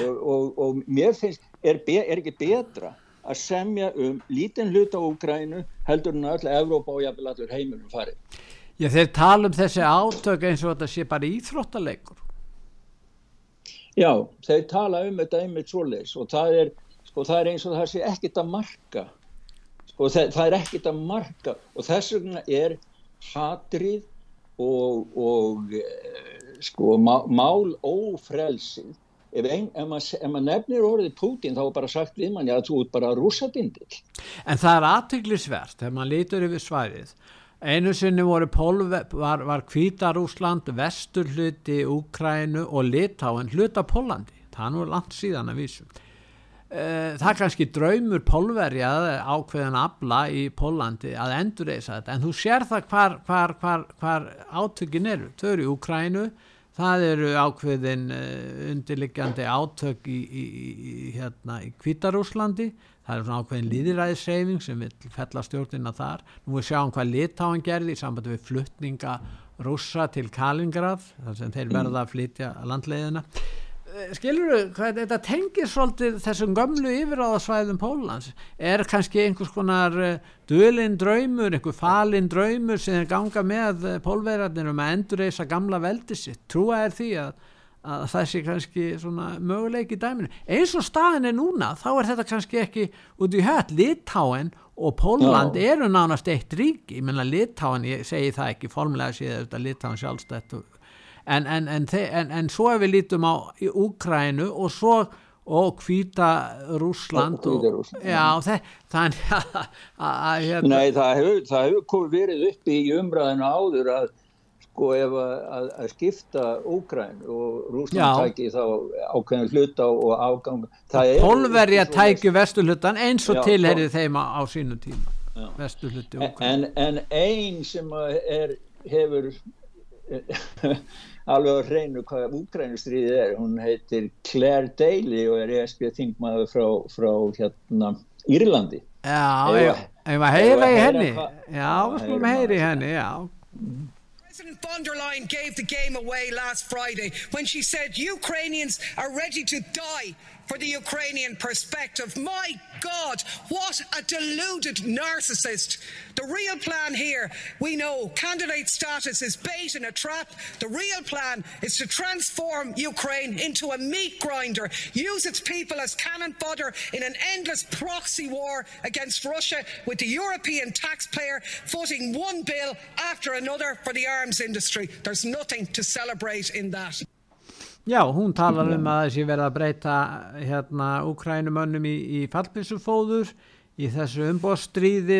Og, og, og mér finnst er, be, er ekki betra að semja um lítinn hluta á Úgrænu heldur en öll Evrópa og jafnvel allur heiminum farið. Já, þeir tala um þessi átök eins og þetta sé bara íþróttaleikur. Já, þeir tala um þetta einmitt svoleiðis og það er, sko, það er eins og það sé ekkit að marka sko, það, það er ekkit að marka og þess vegna er hatrið og, og eh, sko, má, mál ófrelsið ef, ein, ef, maður, ef maður nefnir orðið Putin þá er bara sagt við manni að þú ert bara rússadindill En það er aðteglisvert þegar maður lítur yfir svæðið. Einu sinni voru Pólve, var, var Kvítarúsland, vestur hluti Úkrænu og Litáen hluta Pólandi. Það er nú langt síðan að vísu. Uh, það er kannski draumur pólverjað ákveðan abla í Pólandi að endurreysa þetta. En þú sér það hvar, hvar, hvar, hvar átökin eru, þau eru í Ukrænu það eru ákveðin uh, undirliggjandi átök í, í, í, hérna, í Kvítarúslandi það er svona ákveðin líðiræðisreyfing sem vil fella stjórnina þar. Nú við sjáum hvað litáan gerði í sambandi við fluttninga rússa til Kalingrad þar sem þeir verða að flytja landleiðina. eh, skilur þú þetta tengir svolítið þessum gömlu yfiráðasvæðum Pólans er kannski einhvers konar eh, duðlinn draumur, einhver falinn draumur sem er ganga með uh, pólverðarnir um að endurreysa gamla veldi sitt? Trúa er því að að það sé kannski svona möguleik í dæminu? Eins og staðin er núna þá er þetta kannski ekki út í höll Litáen og Pólland Já. eru nánast eitt rík ég menna Litáen, ég segi það ekki formulega séð þetta Litáen sjálfstætt en, en, en, en svo ef við lítum á Úkrænu og svo og hvita Rúsland og, og, já, það, þannig að, að hérna, Nei, það hefur, hefur verið uppi í umræðinu áður að sko ef að, að skipta Úgræn og Rúsland tæki þá ákveðin hluta og afgang Pólverja tæki vesturhlutan eins og tilherið þeim á sínu tíma vesturhluti en, en einn sem er, hefur alveg að reynu hvað Úgrænustriðið er. Hún heitir Claire Daly og er ESB þingmaður frá, frá hérna Írlandi. Já, ef að heyra í henni? Já, við skulum heyra í henni Já. President von der Leyen gave the game away last Friday when she said Ukrainians are ready to die for the Ukrainian perspective. My God, what a deluded narcissist. The real plan here, we know candidate status is bait and a trap. The real plan is to transform Ukraine into a meat grinder, use its people as cannon fodder in an endless proxy war against Russia, with the European taxpayer footing one bill after another for the arms industry. There's nothing to celebrate in that. Já, hún talar um að þessi verða að breyta hérna Ukrænumönnum í, í fallpissufóður í þessu umbóstríði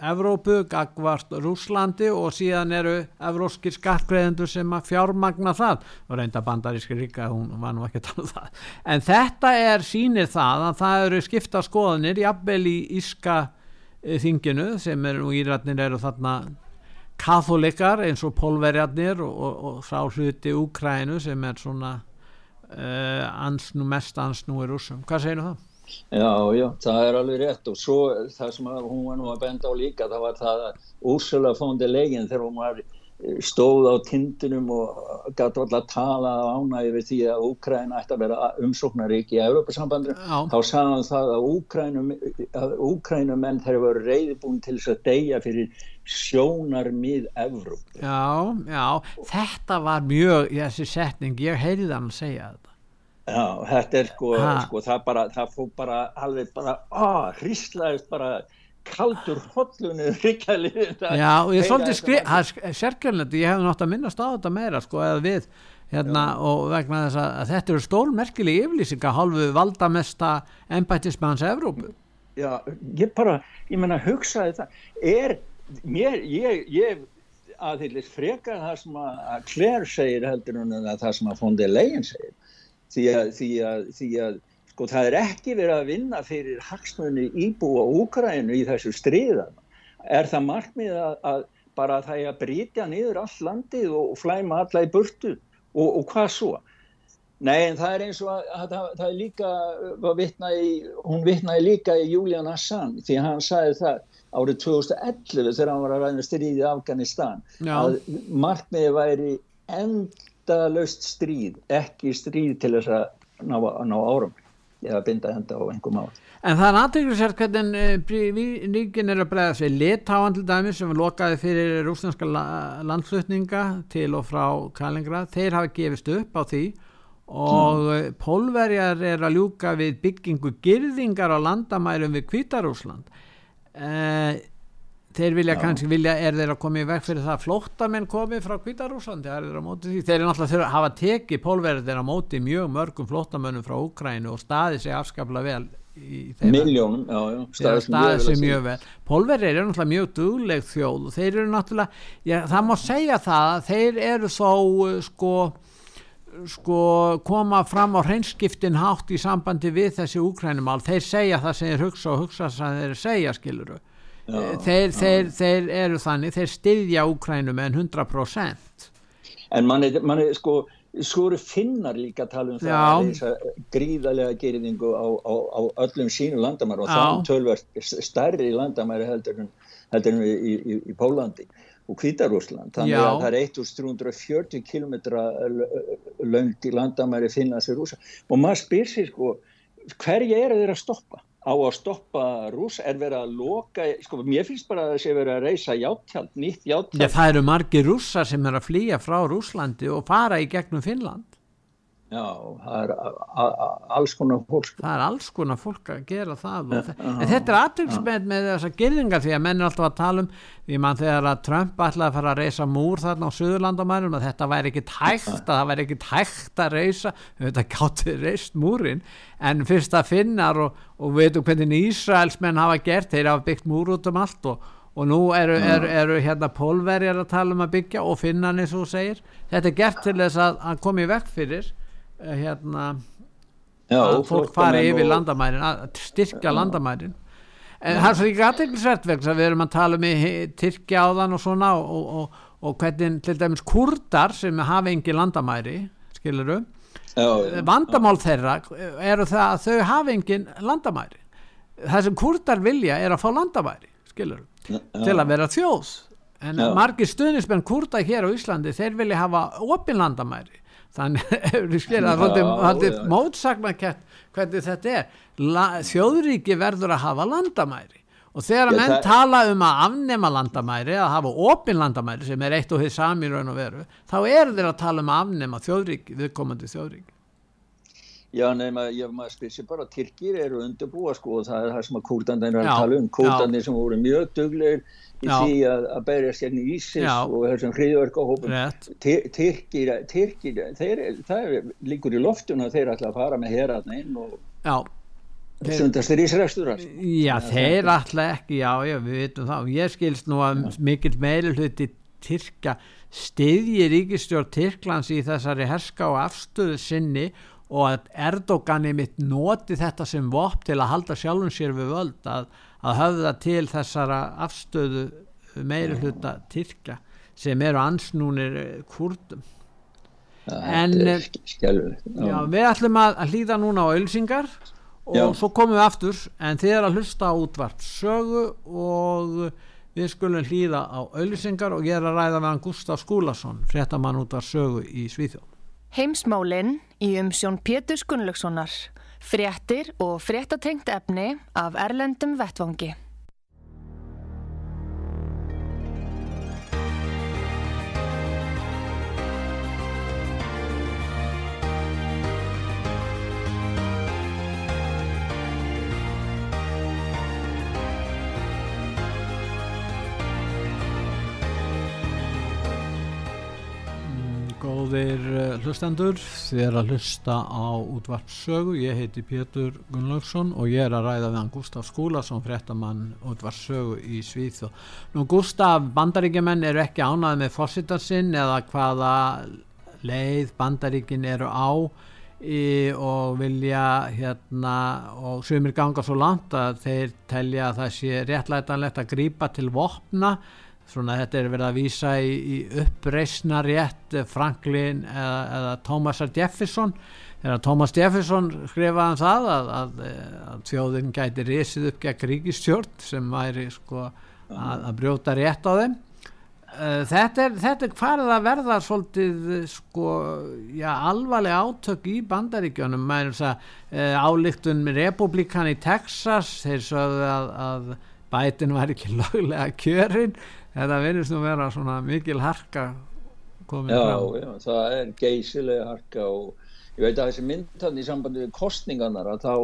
Evrópu, Gagvart, Rúslandi og síðan eru evróskir skattgreðendur sem að fjármagna það og reynda bandaríski ríka, hún var nú ekki að tala um það. En þetta er sínir það að það eru skipta skoðanir jafnvel í Íska eh, þinginu sem eru, íratnir eru þarna katholikar eins og pólverjarnir og, og, og sá hluti Úkrænu sem er svona uh, ansnú, mest ansnú í rúsum. Hvað segir það? Já, já, það er alveg rétt og svo það sem hún var nú að benda á líka það var það að Úrsula fóndi legin þegar hún var stóð á tindunum og gæti alltaf að tala á ánægi við því að Úkræna ætti að vera umsóknarík í Európa-sambandri þá sagði hann það að Úkrænum að Úkrænumenn þeir eru reyðibúin til þess að deyja fyrir sjónar mið Európa Já, já, þetta var mjög þessi setning, ég heyrði hann að segja þetta. Já, þetta er sko, sko það bara, það fór bara alveg bara, ah, hríslaðist bara kaldur hollunni ríkjalið Já og ég svolítið skrið það. er sérkjörnlegt, ég hef nátt að minnast á þetta meira sko eða við hérna Já. og vegna þess að, þetta eru stólmerkili yflýsinga hálfu valdamesta ennbættismans Evrópu. Já, ég bara, ég menna hugsaði það er, mér, ég, ég aðhyllist frekar það sem að Claire segir heldur en það sem að Fondi Legin segir. Því að, því að, því að Sko það er ekki verið að vinna fyrir hagsmunni íbúa Úkrænu í þessu stríðan. Er það markmið að, að bara það er að brítja niður all landið og flæma alla í burtu og, og hvað svo? Nei en það er eins og að, að það, það er líka, vitnaði, hún vittnaði líka í Julian Assange því hann sagði það árið 2011 þegar hann var að ræða stríðið Afganistan Já. að markmiði væri endalaust stríð, ekki stríð til þess að ná, ná árum eða binda henda á einhver mál. En það er aðtrygglisert hvernig ríkin er að bregða sig litáan til dæmis sem lokaði fyrir rúslandska landflutninga til og frá Kalingrad, þeir hafa gefist upp á því og mm. pólverjar er að ljúka við byggingu girðingar á landamærum við Kvítarúsland eh, þeir vilja Já. kannski vilja, er þeir að koma í veg fyrir það að flóttamenn komi frá Kvítarúsandi þeir eru náttúrulega að hafa tekið pólverðir á móti mjög mörgum flóttamennum frá Ukrænu og staði sig afskaplega vel miljónum staði sig mjög vel pólverðir eru náttúrulega mjög dugleg þjóð og þeir eru náttúrulega, já, það má segja það þeir eru þó sko sko koma fram á hreinskiptin hátt í sambandi við þessi úkrænumál, þeir segja það sem þeir hugsa og hugsa það sem þeir segja skiluru já, þeir, þeir, þeir eru þannig, þeir styðja úkrænum en 100% En mann er, man er sko svo eru finnar líka að tala um það að þess gríðarlega geriðingu á, á, á öllum sínu landamæri og þá tölverð stærri landamæri heldur en, heldur en í, í, í Pólandi og Kvítarúsland þannig Já. að það er 1340 km löngt í landamæri finnast í rúsa og maður spyr sér sko hverja er þeir að stoppa á að stoppa rús er verið að loka sko mér finnst bara að sé verið að reysa játtjald, nýtt játtjald Já það eru margi rússar sem er að flýja frá Rúslandi og fara í gegnum Finnland Já, það er alls konar fólk. Það er alls konar fólk að gera það. Ja, en þetta er aðtilsmenn með þessa gerðingar því að menn er alltaf að tala um, því mann þegar að Trump ætlaði að fara að reysa múr þarna á Suðurlandamænum að þetta væri ekkit hægt, að það væri ekkit hægt að reysa, þetta gátti reist múrin, en fyrst að finnar og, og veitum hvernig Ísraelsmenn hafa gert, þeir hafa byggt múr út um allt og, og nú eru, eru, eru hérna pólverjar að tala um að byggja og finnan eins og segir. Þetta er gert til þess að, að komi vekk fyrir hérna Já, að fólk fari yfir og... landamærin að styrkja landamærin. En það er svo ekki aðeinsvært vegna við erum að tala um Tyrkja áðan og svona og, og, og hvernig til dæmis kurdar sem hafa engi landamæri skiluru eh, vandamál þeirra eru það að þau hafa engin landamæri. Það sem kurdar vilja er að fá landamæri skiluru, til að vera þjóðs en Já. margir stuðnismenn kurda hér á Íslandi þeir vilja hafa opin landamæri þannig að það er mótsagnakett hvernig þetta er. La, þjóðríki verður að hafa landamæri. Og þegar að menn það... tala um að afnema landamæri að hafa opin landamæri sem er eitt og því sami raun og veru þá er þeir að tala um að afnema þjóðríki viðkomandi þjóðríki. Já, nema, ég maður sér bara Tyrkir eru undirbúa sko og það er það sem að kúrdanir er að tala um. kúrdanir sem voru mjög duglegir í því að, að sér í Ísis Já. og þessum hriðverkahópum Tyrkir, Tyrkir þeir, það er líkur í loftun að þeir ætla að fara með heraðna inn og stundastir Ísraelstur Já, þeir ætla ekki, já, já, við veitum það. Og ég skilst nú að mikil meiri hluti Tyrka stiðji ríkistjórn Tyrklands í þessari herska og afstöðu sinni og að Erdogani mitt noti þetta sem vopp til að halda sjálfum sér við völd að að höfða til þessara afstöðu meiri hluta Tyrkja sem eru ansnúnir eh, kurdum en eh, já, við ætlum að, að hlýða núna á ölsingar og já. svo komum við aftur en þið er að hlusta á útvart sögu og við skulum hlýða á ölsingar og ég er að ræða meðan Gustaf Skúlason fréttamann útvart sögu í Svíþjóð Heimsmálinn í umsjón Pétur Gunnlaugssonar Fréttir og fréttatengt efni af Erlendum Vettvangi. Hlustendur, þið er að hlusta á útvarpsögu, ég heiti Pétur Gunnlaugsson og ég er að ræða við hann Gustaf Skúlason, fréttamann útvarpsögu í Svíþjóð. Nú Gustaf, bandaríkjumenn eru ekki ánað með fósitarsinn eða hvaða leið bandaríkin eru á í, og vilja hérna og sumir ganga svo langt að þeir telja að það sé réttlætanlegt að grýpa til vopna svona þetta er verið að vísa í, í uppreysna rétt Franklin eða, eða Thomas Jefferson. Þegar Thomas Jefferson skrifaði um það að, að, að þjóðin gæti risið upp gegn ríkistjórn sem væri sko að, að brjóta rétt á þeim. Eh, þetta er, þetta er farið að verða svolítið sko já, alvarlega átök í bandaríkjónum mæður þess að álíktun republikan í Texas þeir sögðu að bætin var ekki löglega kjörinn þetta verðist nú vera svona mikil harka komin já, fram. já, það er geysilega harka og ég veit að þessi myndan í sambandi við kostningarnar að þá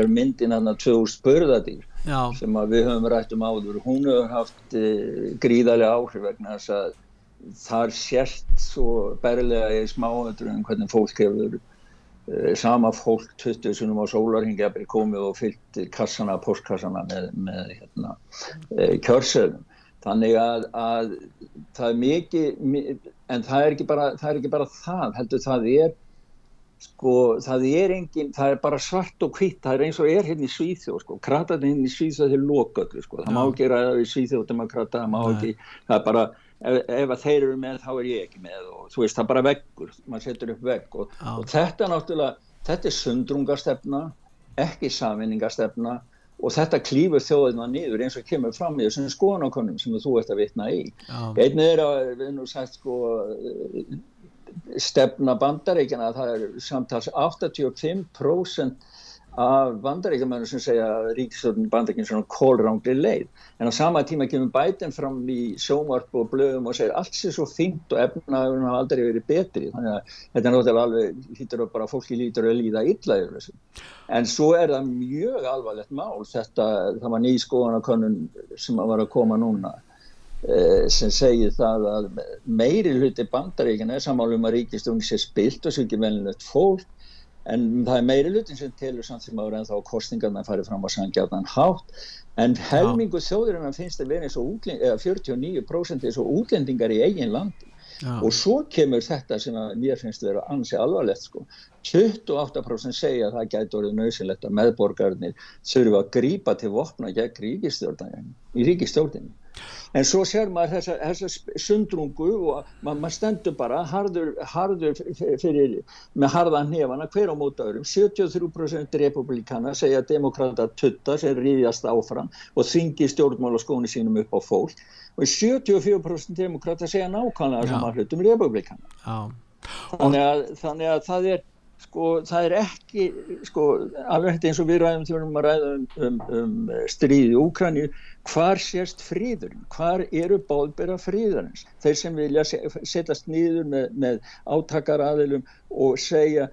er myndin hann að tvö spörðadýr sem við höfum rætt um áður. Hún hefur haft e, gríðarlega áhrif vegna þess að þar sért svo berlega í smáöndrum hvernig fólk hefur e, sama fólk 20 sunum á sólarhingi komið og fyllt kassana, postkassana með, með hérna, kjörsöðum þannig að, að það er mikið en það er ekki bara það, er ekki bara það heldur það er sko það er engin það er bara svart og hvitt það er eins og er hérna í Svíþjóð sko kratarinn hérna í Svíþjóð er loköllu sko það Já. má ekki ræða í Svíþjóð demokrata það má Nei. ekki það er bara ef, ef að þeir eru með þá er ég ekki með og þú veist það er bara veggur maður setur upp vegg og, og þetta náttúrulega þetta er sundrungastefna ekki saminningarstefna og þetta klýfur þjóðina nýður eins og kemur fram í þessum skoðanakonum sem þú ert að vitna í. Einnig er að við erum sagt sko stefna bandaríkjana að það er samtals 85% af bandaríkjumönnum sem segja að ríkistöldun bandaríkjum svona kólrángli leið. En á sama tíma kemur bætinn fram í sjómarp og blöðum og segir allt sé svo fint og efnaðurinn hafa aldrei verið betri. Þannig að þetta er náttúrulega alveg hýttur upp bara fólki lítur að líða illa yfir þessu. En svo er það mjög alvarlegt mál þetta, það var nýskoðanakönnun sem var að koma núna eh, sem segir það að meiri hluti bandaríkjana er samálum að ríkistöldun sé spilt og svo ekki fólk en það er meiri lutin sem telur samt því maður en þá kostningarna farið fram á sangjarnan hátt. En helmingu þjóðurinnar finnst að vera eins og útlend, 49% eins og útlendingar í eigin landi. Já. og svo kemur þetta sem að mér finnst að vera ansi alvarlegt sko. 28% segja að það gæti orðið nöðsynlegt að meðborgarnir þurfa að grípa til vopna gegn ríkistjórnum í ríkistjórnum en svo sér maður þessa, þessa sundrungu og maður mað stendur bara harður, harður fyrir, með harðan nefana hver á móta öðrum. 73% republikana segja að demokrata tutta sem ríðjast áfram og þingi stjórnmálaskóni sínum upp á fólk. Og 74% demokrata segja nákvæmlega sem að hlutum republikana þannig að, þannig að það er sko það er ekki sko alveg eins og við ræðum þegar við erum að ræða um, um, um stríði í Úkræni hvar sést fríðurinn hvar eru bóðbera fríðarins þeir sem vilja setjast nýður með, með átakaraðilum og segja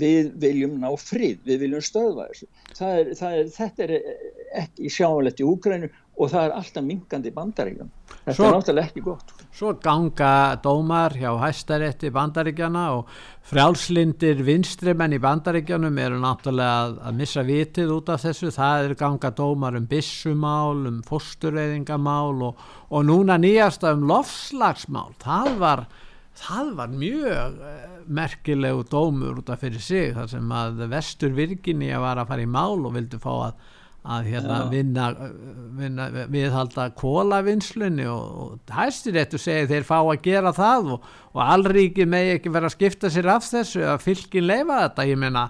við viljum ná fríð, við viljum stöðva þessu. Það er, það er, þetta er ekki sjáanlegt í Úkrænu og það er alltaf minkandi bandaríkjum þetta svo, er náttúrulega ekki gott Svo ganga dómar hjá hæstarétti bandaríkjana og frjálslindir vinstrimenn í bandaríkjanum eru náttúrulega að, að missa vitið út af þessu, það er ganga dómar um bissumál, um fóstureyðingamál og, og núna nýjasta um lofslagsmál, það var það var mjög uh, merkilegu dómur út af fyrir sig þar sem að vestur Virginni var að fara í mál og vildi fá að að hérna vinna, vinna viðhalda kólavinnslunni og, og hæstir þetta segir þeir fá að gera það og, og allríki megi ekki vera að skipta sér af þessu að fylgin leifa þetta. Ég meina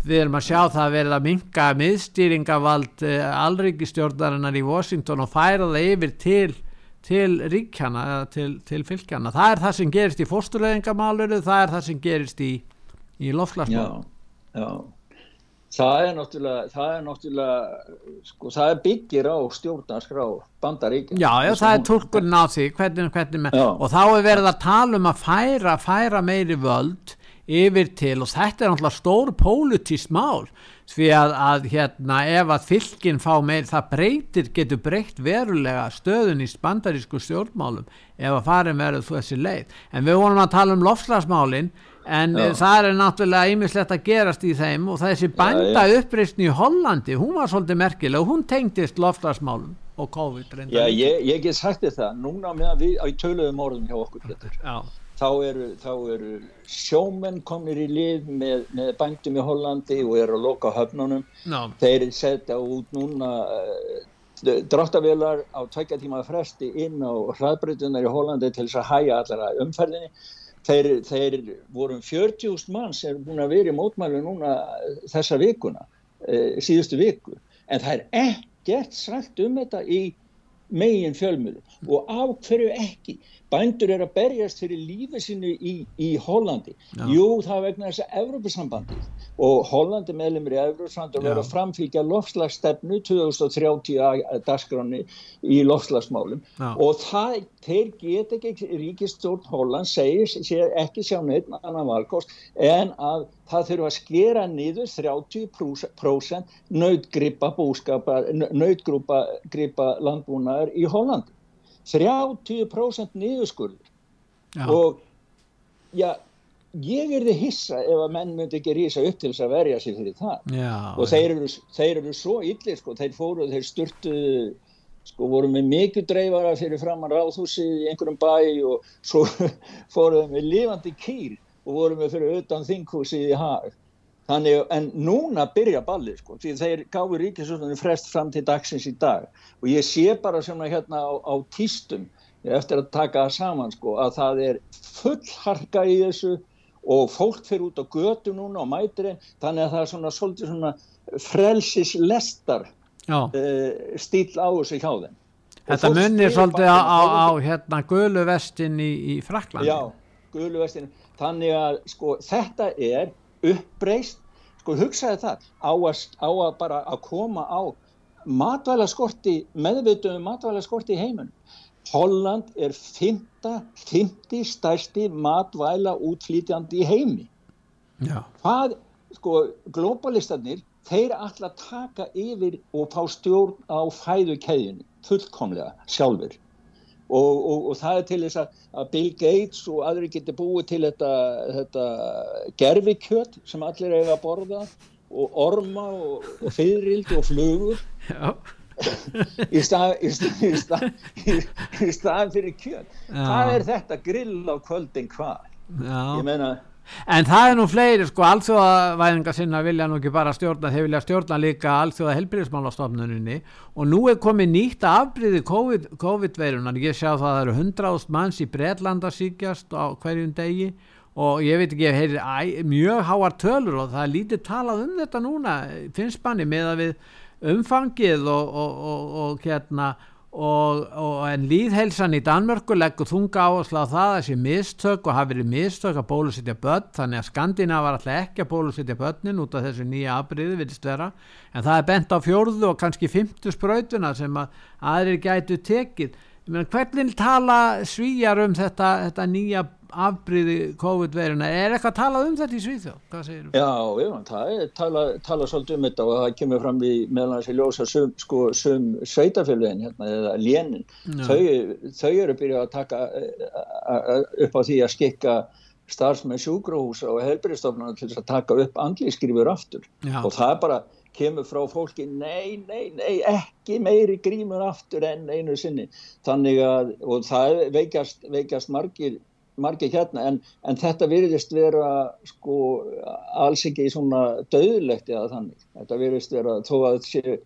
við erum að sjá það að verða að minka miðstýringavald eh, allríkistjórnarinnar í Washington og færa það yfir til til ríkjana, til, til fylgjana það er það sem gerist í fórstuleðingamáluru það er það sem gerist í, í lofslagsmál Já, já það er náttúrulega það er náttúrulega sko, það er byggir á stjórnarskrá bandaríkja já, já það er tólkurinn á því hvernig, hvernig með, og þá er verið að tala um að færa, færa meiri völd yfir til og þetta er náttúrulega stór pólitískt mál því að, að hérna ef að fylginn fá meir það breytir, getur breytt verulega stöðun í bandarísku stjórnmálum ef að farin verður þessi leið. En við vonum að tala um lofslagsmálinn en Já. það er náttúrulega ýmislegt að gerast í þeim og þessi bænda uppreysn í Hollandi, hún var svolítið merkileg og hún tengdist lofslagsmálum og COVID Já, ég, ég get sagt þetta núna meðan við á töluðum orðum hjá okkur þá eru, þá eru sjómenn komnir í lið með, með bændum í Hollandi og eru að loka höfnunum. No. þeir setja út núna uh, dráttavélar á tveikja tíma fresti inn á hraðbrytunar í Hollandi til þess að hæja allara umferðinni. Þeir, þeir vorum 40.000 mann sem er búin að vera í mótmælu núna þessa vikuna e, síðustu viku. En það er ekkert sagt um þetta í megin fjölmjölu og af hverju ekki bændur er að berjast fyrir lífið sinu í, í Hollandi Já. jú það vegna þess að Evrópusambandið og Hollandi meðlumir í Evrópusambandið og verður að framfylgja lofslagsstefnu 2030 dagskráni í lofslagsmálum Já. og það, þeir get ekki ríkistjórn Holland segir sér ekki sjá neitt annan valkost en að það þurfa að skera niður 30% nautgripa búskapa nautgripa landbúnaður í Hollandi 30% niðurskurður. Og já, ég er þið hissa ef að menn myndi ekki rýsa upp til þess að verja sig fyrir það. Já, og þeir eru, þeir eru svo illir sko, þeir fóru, þeir sturtu sko vorum við mikið dreifara fyrir framann ráðhúsi í einhverjum bæ og svo fórum við lifandi kýr og vorum við fyrir utan þinghúsi í hag Þannig, en núna byrja ballið sko, því þeir gáði ríkisústunni frest fram til dagsins í dag. Og ég sé bara svona hérna á, á tístum eftir að taka það saman sko að það er full harka í þessu og fólk fyrir út á götu núna og mætir einn, þannig að það er svona svolítið svona frelsis lestar uh, eh, stíl á þessu hjá þeim. Þetta munir svolítið á, á, á hérna gulu vestin í, í Fraklandi. Já, gulu vestin, þannig að sko þetta er uppreist, sko hugsaði það á að, á að bara að koma á matvæla skorti, meðvituðum matvæla skorti í heimunum. Holland er 50 stærsti matvæla útflýtjandi í heimi. Já. Hvað, sko, globalistarnir, þeir að taka yfir og fá stjórn á fæðukæðinu, fullkomlega, sjálfur og, og, og það er til þess að, að Bill Gates og aðri getur búið til þetta, þetta gerfikjöt sem allir eiga að borða og orma og, og fyririldi og flugur. Í staðan stað, stað fyrir kjöt. Hvað er þetta grill á kvöldin hvað? Ég meina En það er nú fleiri sko, alþjóðavæðingar sinna vilja nú ekki bara stjórna, þeir vilja stjórna líka alþjóða helbriðismálastofnuninni og nú er komið nýtt afbríði COVID-veirunar, COVID ég sjá það að það eru 100.000 manns í Breitlanda síkjast á hverjum degi. Og ég veit ekki, ég heyri mjög háar tölur og það er lítið talað um þetta núna, finnst manni með að við umfangið og, og, og, og hérna Og, og en líðheilsan í Danmörku leggur þunga áherslu á það þessi mistök og hafi verið mistök að bólusittja börn. Þannig að Skandina var alltaf ekki að bólusittja börnin út af þessu nýja abriði vilist vera. En það er bent á fjórðu og kannski fymtu spröytuna sem að aðrir gætu tekið. Hvernig tala svíjar um þetta, þetta nýja afbríði COVID-veruna er eitthvað að tala um þetta í Svíþjó? Hvað segir þú? Já, já, það er tala, tala svolítið um þetta og það kemur fram í meðan þessi ljósa sum, sko, sum sveitafélagin hérna, eða lénin þau, þau eru byrjað að taka upp á því að skikka starfsmenn sjúgróhús og helbriðstofnarnar til þess að taka upp andlískrifur aftur já. og það bara kemur frá fólki nei, nei, nei, ekki meiri grímur aftur enn einu sinni þannig að, og það veikast, veikast margir margir hérna en, en þetta virðist vera sko alls ekki svona döðlegt eða þannig. Þetta virðist vera þó að sé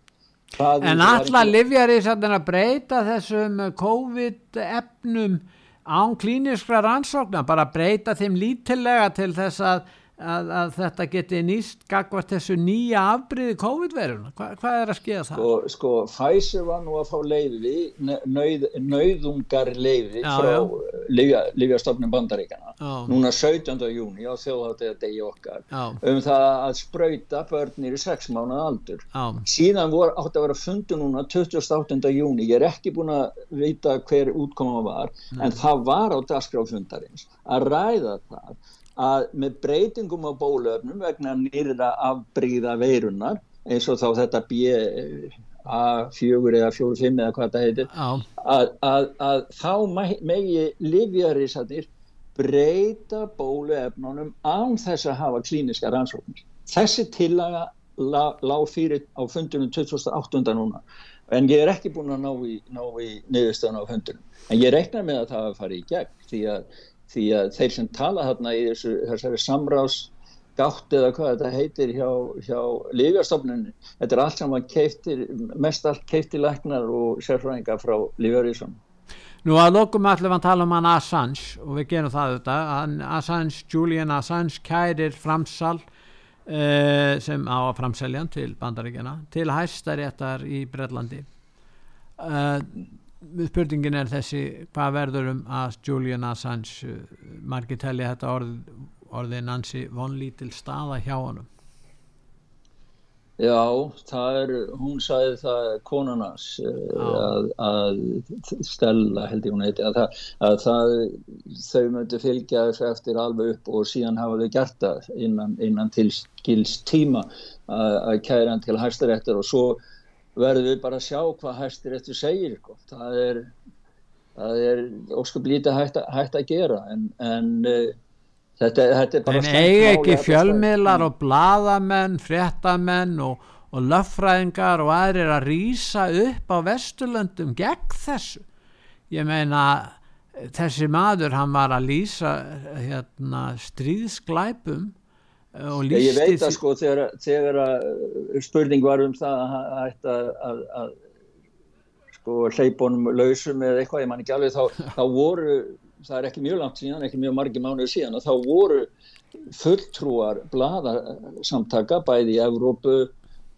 En allar livjar í að breyta þessum COVID-efnum án klíniskra rannsóknar, bara breyta þeim lítilega til þess að að, að þetta geti nýst gagvart þessu nýja afbríði COVID-veruna Hva, hvað er að skeiða það? Sko, sko Pfizer var nú að fá leiði nöð, nöðungar leiði frá Lífjastofnum bandaríkana já. núna 17. júni á þjóðháttið degi okkar já. um það að spröyta börnir í 6 mánuð aldur já. síðan voru átt að vera fundu núna 28. júni ég er ekki búin að vita hver útkoma var Nei. en það var á dagskráfundarins að ræða það að með breytingum á bólöfnum vegna nýrða afbríða veirunar eins og þá þetta BA4 eða 45 eða hvað það heitir að, að, að þá megi livjarísatir breyta bóluefnunum án þess að hafa klíniska rannsóknir. Þessi tillaga lág fyrir á fundunum 2008. núna en ég er ekki búin að ná í, í niðurstöðan á fundunum en ég reiknar með að það fari í gegn því að því að þeir sem tala þarna í þessu, þessari samráðs gátt eða hvað þetta heitir hjá, hjá Lífjárstofnunni, þetta er allt saman keiftir, mest allt keiftir læknar og sérfræðingar frá Lífjárvísum Nú að lokum allir að tala um hann Assange og við gerum það auðvitað, Assange, Julian Assange kærir framsal uh, sem á að framselja til bandaríkjana til hæstaréttar í Brellandi uh, spurningin er þessi hvað verður um að Julian Assange uh, margir telli þetta orð, orðin ansi vonlítil staða hjá honum? Já, það er hún sagði það konarnas uh, að, að stella held ég hún heiti að, það, að það, þau möttu fylgja þessu eftir alveg upp og síðan hafa þau gert það innan, innan til skils tíma að, að kæra hann til hæstaréttar og svo verðum við bara að sjá hvað hæstir eftir segir sko. það er, er óskup lítið hægt, hægt að gera en, en uh, þetta, þetta er bara en eigi ekki fjölmiðlar og bladamenn, fréttamenn og, og löffræðingar og aðrir að rýsa upp á Vesturlöndum gegn þessu? Ég meina þessi maður hann var að lýsa hérna, stríðsklæpum og Ég, ég veit að sko þegar, þegar að spurning var um það að hann ætti að, að, að sko hleypunum lausum eða eitthvað, ég man ekki alveg, þá, þá voru, það er ekki mjög langt síðan, ekki mjög margi mánuður síðan, og þá voru fulltrúar bladasamtaka bæði í Evrópu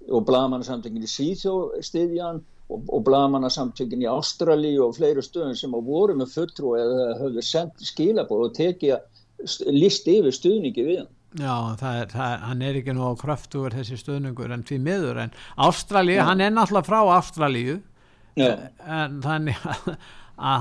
og blamanarsamtökin í Svíþjó stiðjan og, og blamanarsamtökin í Ástralíu og fleiri stöðum sem voru með fulltrú eða höfðu sendt skilabóð og tekið list yfir stuðningi við hann. Já, það er, það, hann er ekki nú á kröftugur þessi stöðningur en því miður en Ástralíu, hann er náttúrulega frá Ástralíu. En þannig að,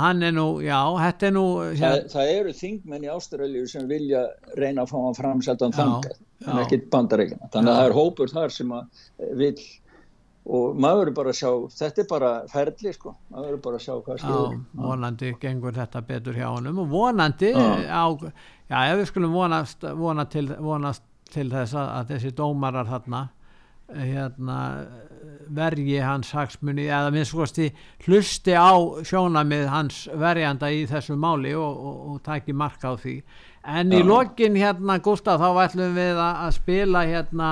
hann er nú, já, þetta er nú Það, það eru þingmenn í Ástralíu sem vilja reyna að fá hann framseltan Já, þangað, en ekki bandaríkina. Þannig að það er hópur þar sem að vill og maður er bara að sjá, þetta er bara ferli sko, maður er bara að sjá hvað skilur. vonandi gengur þetta betur hjá honum. Og vonandi á, já, ef við skulum vonast, vona til, vonast til þess að, að þessi dómarar þarna hérna verji hans hagsmunni eða minnst skoðasti hlusti á sjónamið hans verjanda í þessu máli og, og, og taki marka á því. En í Já. lokin hérna Gustaf þá ætlum við að, að spila hérna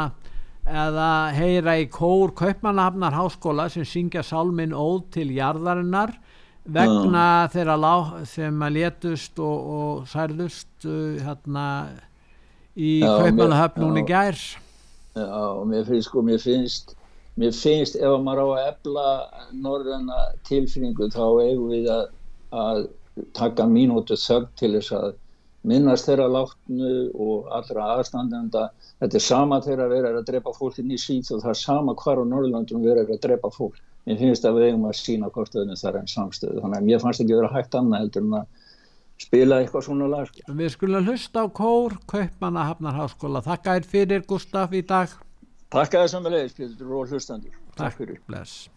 eða heyra í kór Kaupmannahafnar háskóla sem syngja sálminn Óð til jarðarinnar vegna þeirra lá, sem að létust og, og særðust uh, hérna í Kaupmannahafn já. gær Já, og mér finnst sko, mér finnst, mér finnst ef maður á að ebla norðana tilfinningu þá eigum við að, að taka mínútu þögg til þess að minnast þeirra látnu og allra aðstandenda. Þetta er sama þeirra verið að drepa fólk inn í síð og það er sama hvar á Norðurlandum verið að drepa fólk. Mér finnst að við eigum að sína hvort öðnum þar en samstöðu. Þannig að mér fannst ekki vera hægt annað heldur en að spila eitthvað svona lag. sko. Við skulum hlusta á kór Kaupmannahafnar háskóla þakka þér fyrir Gustaf í dag Takk að það hlustandur. Takk fyrir. bless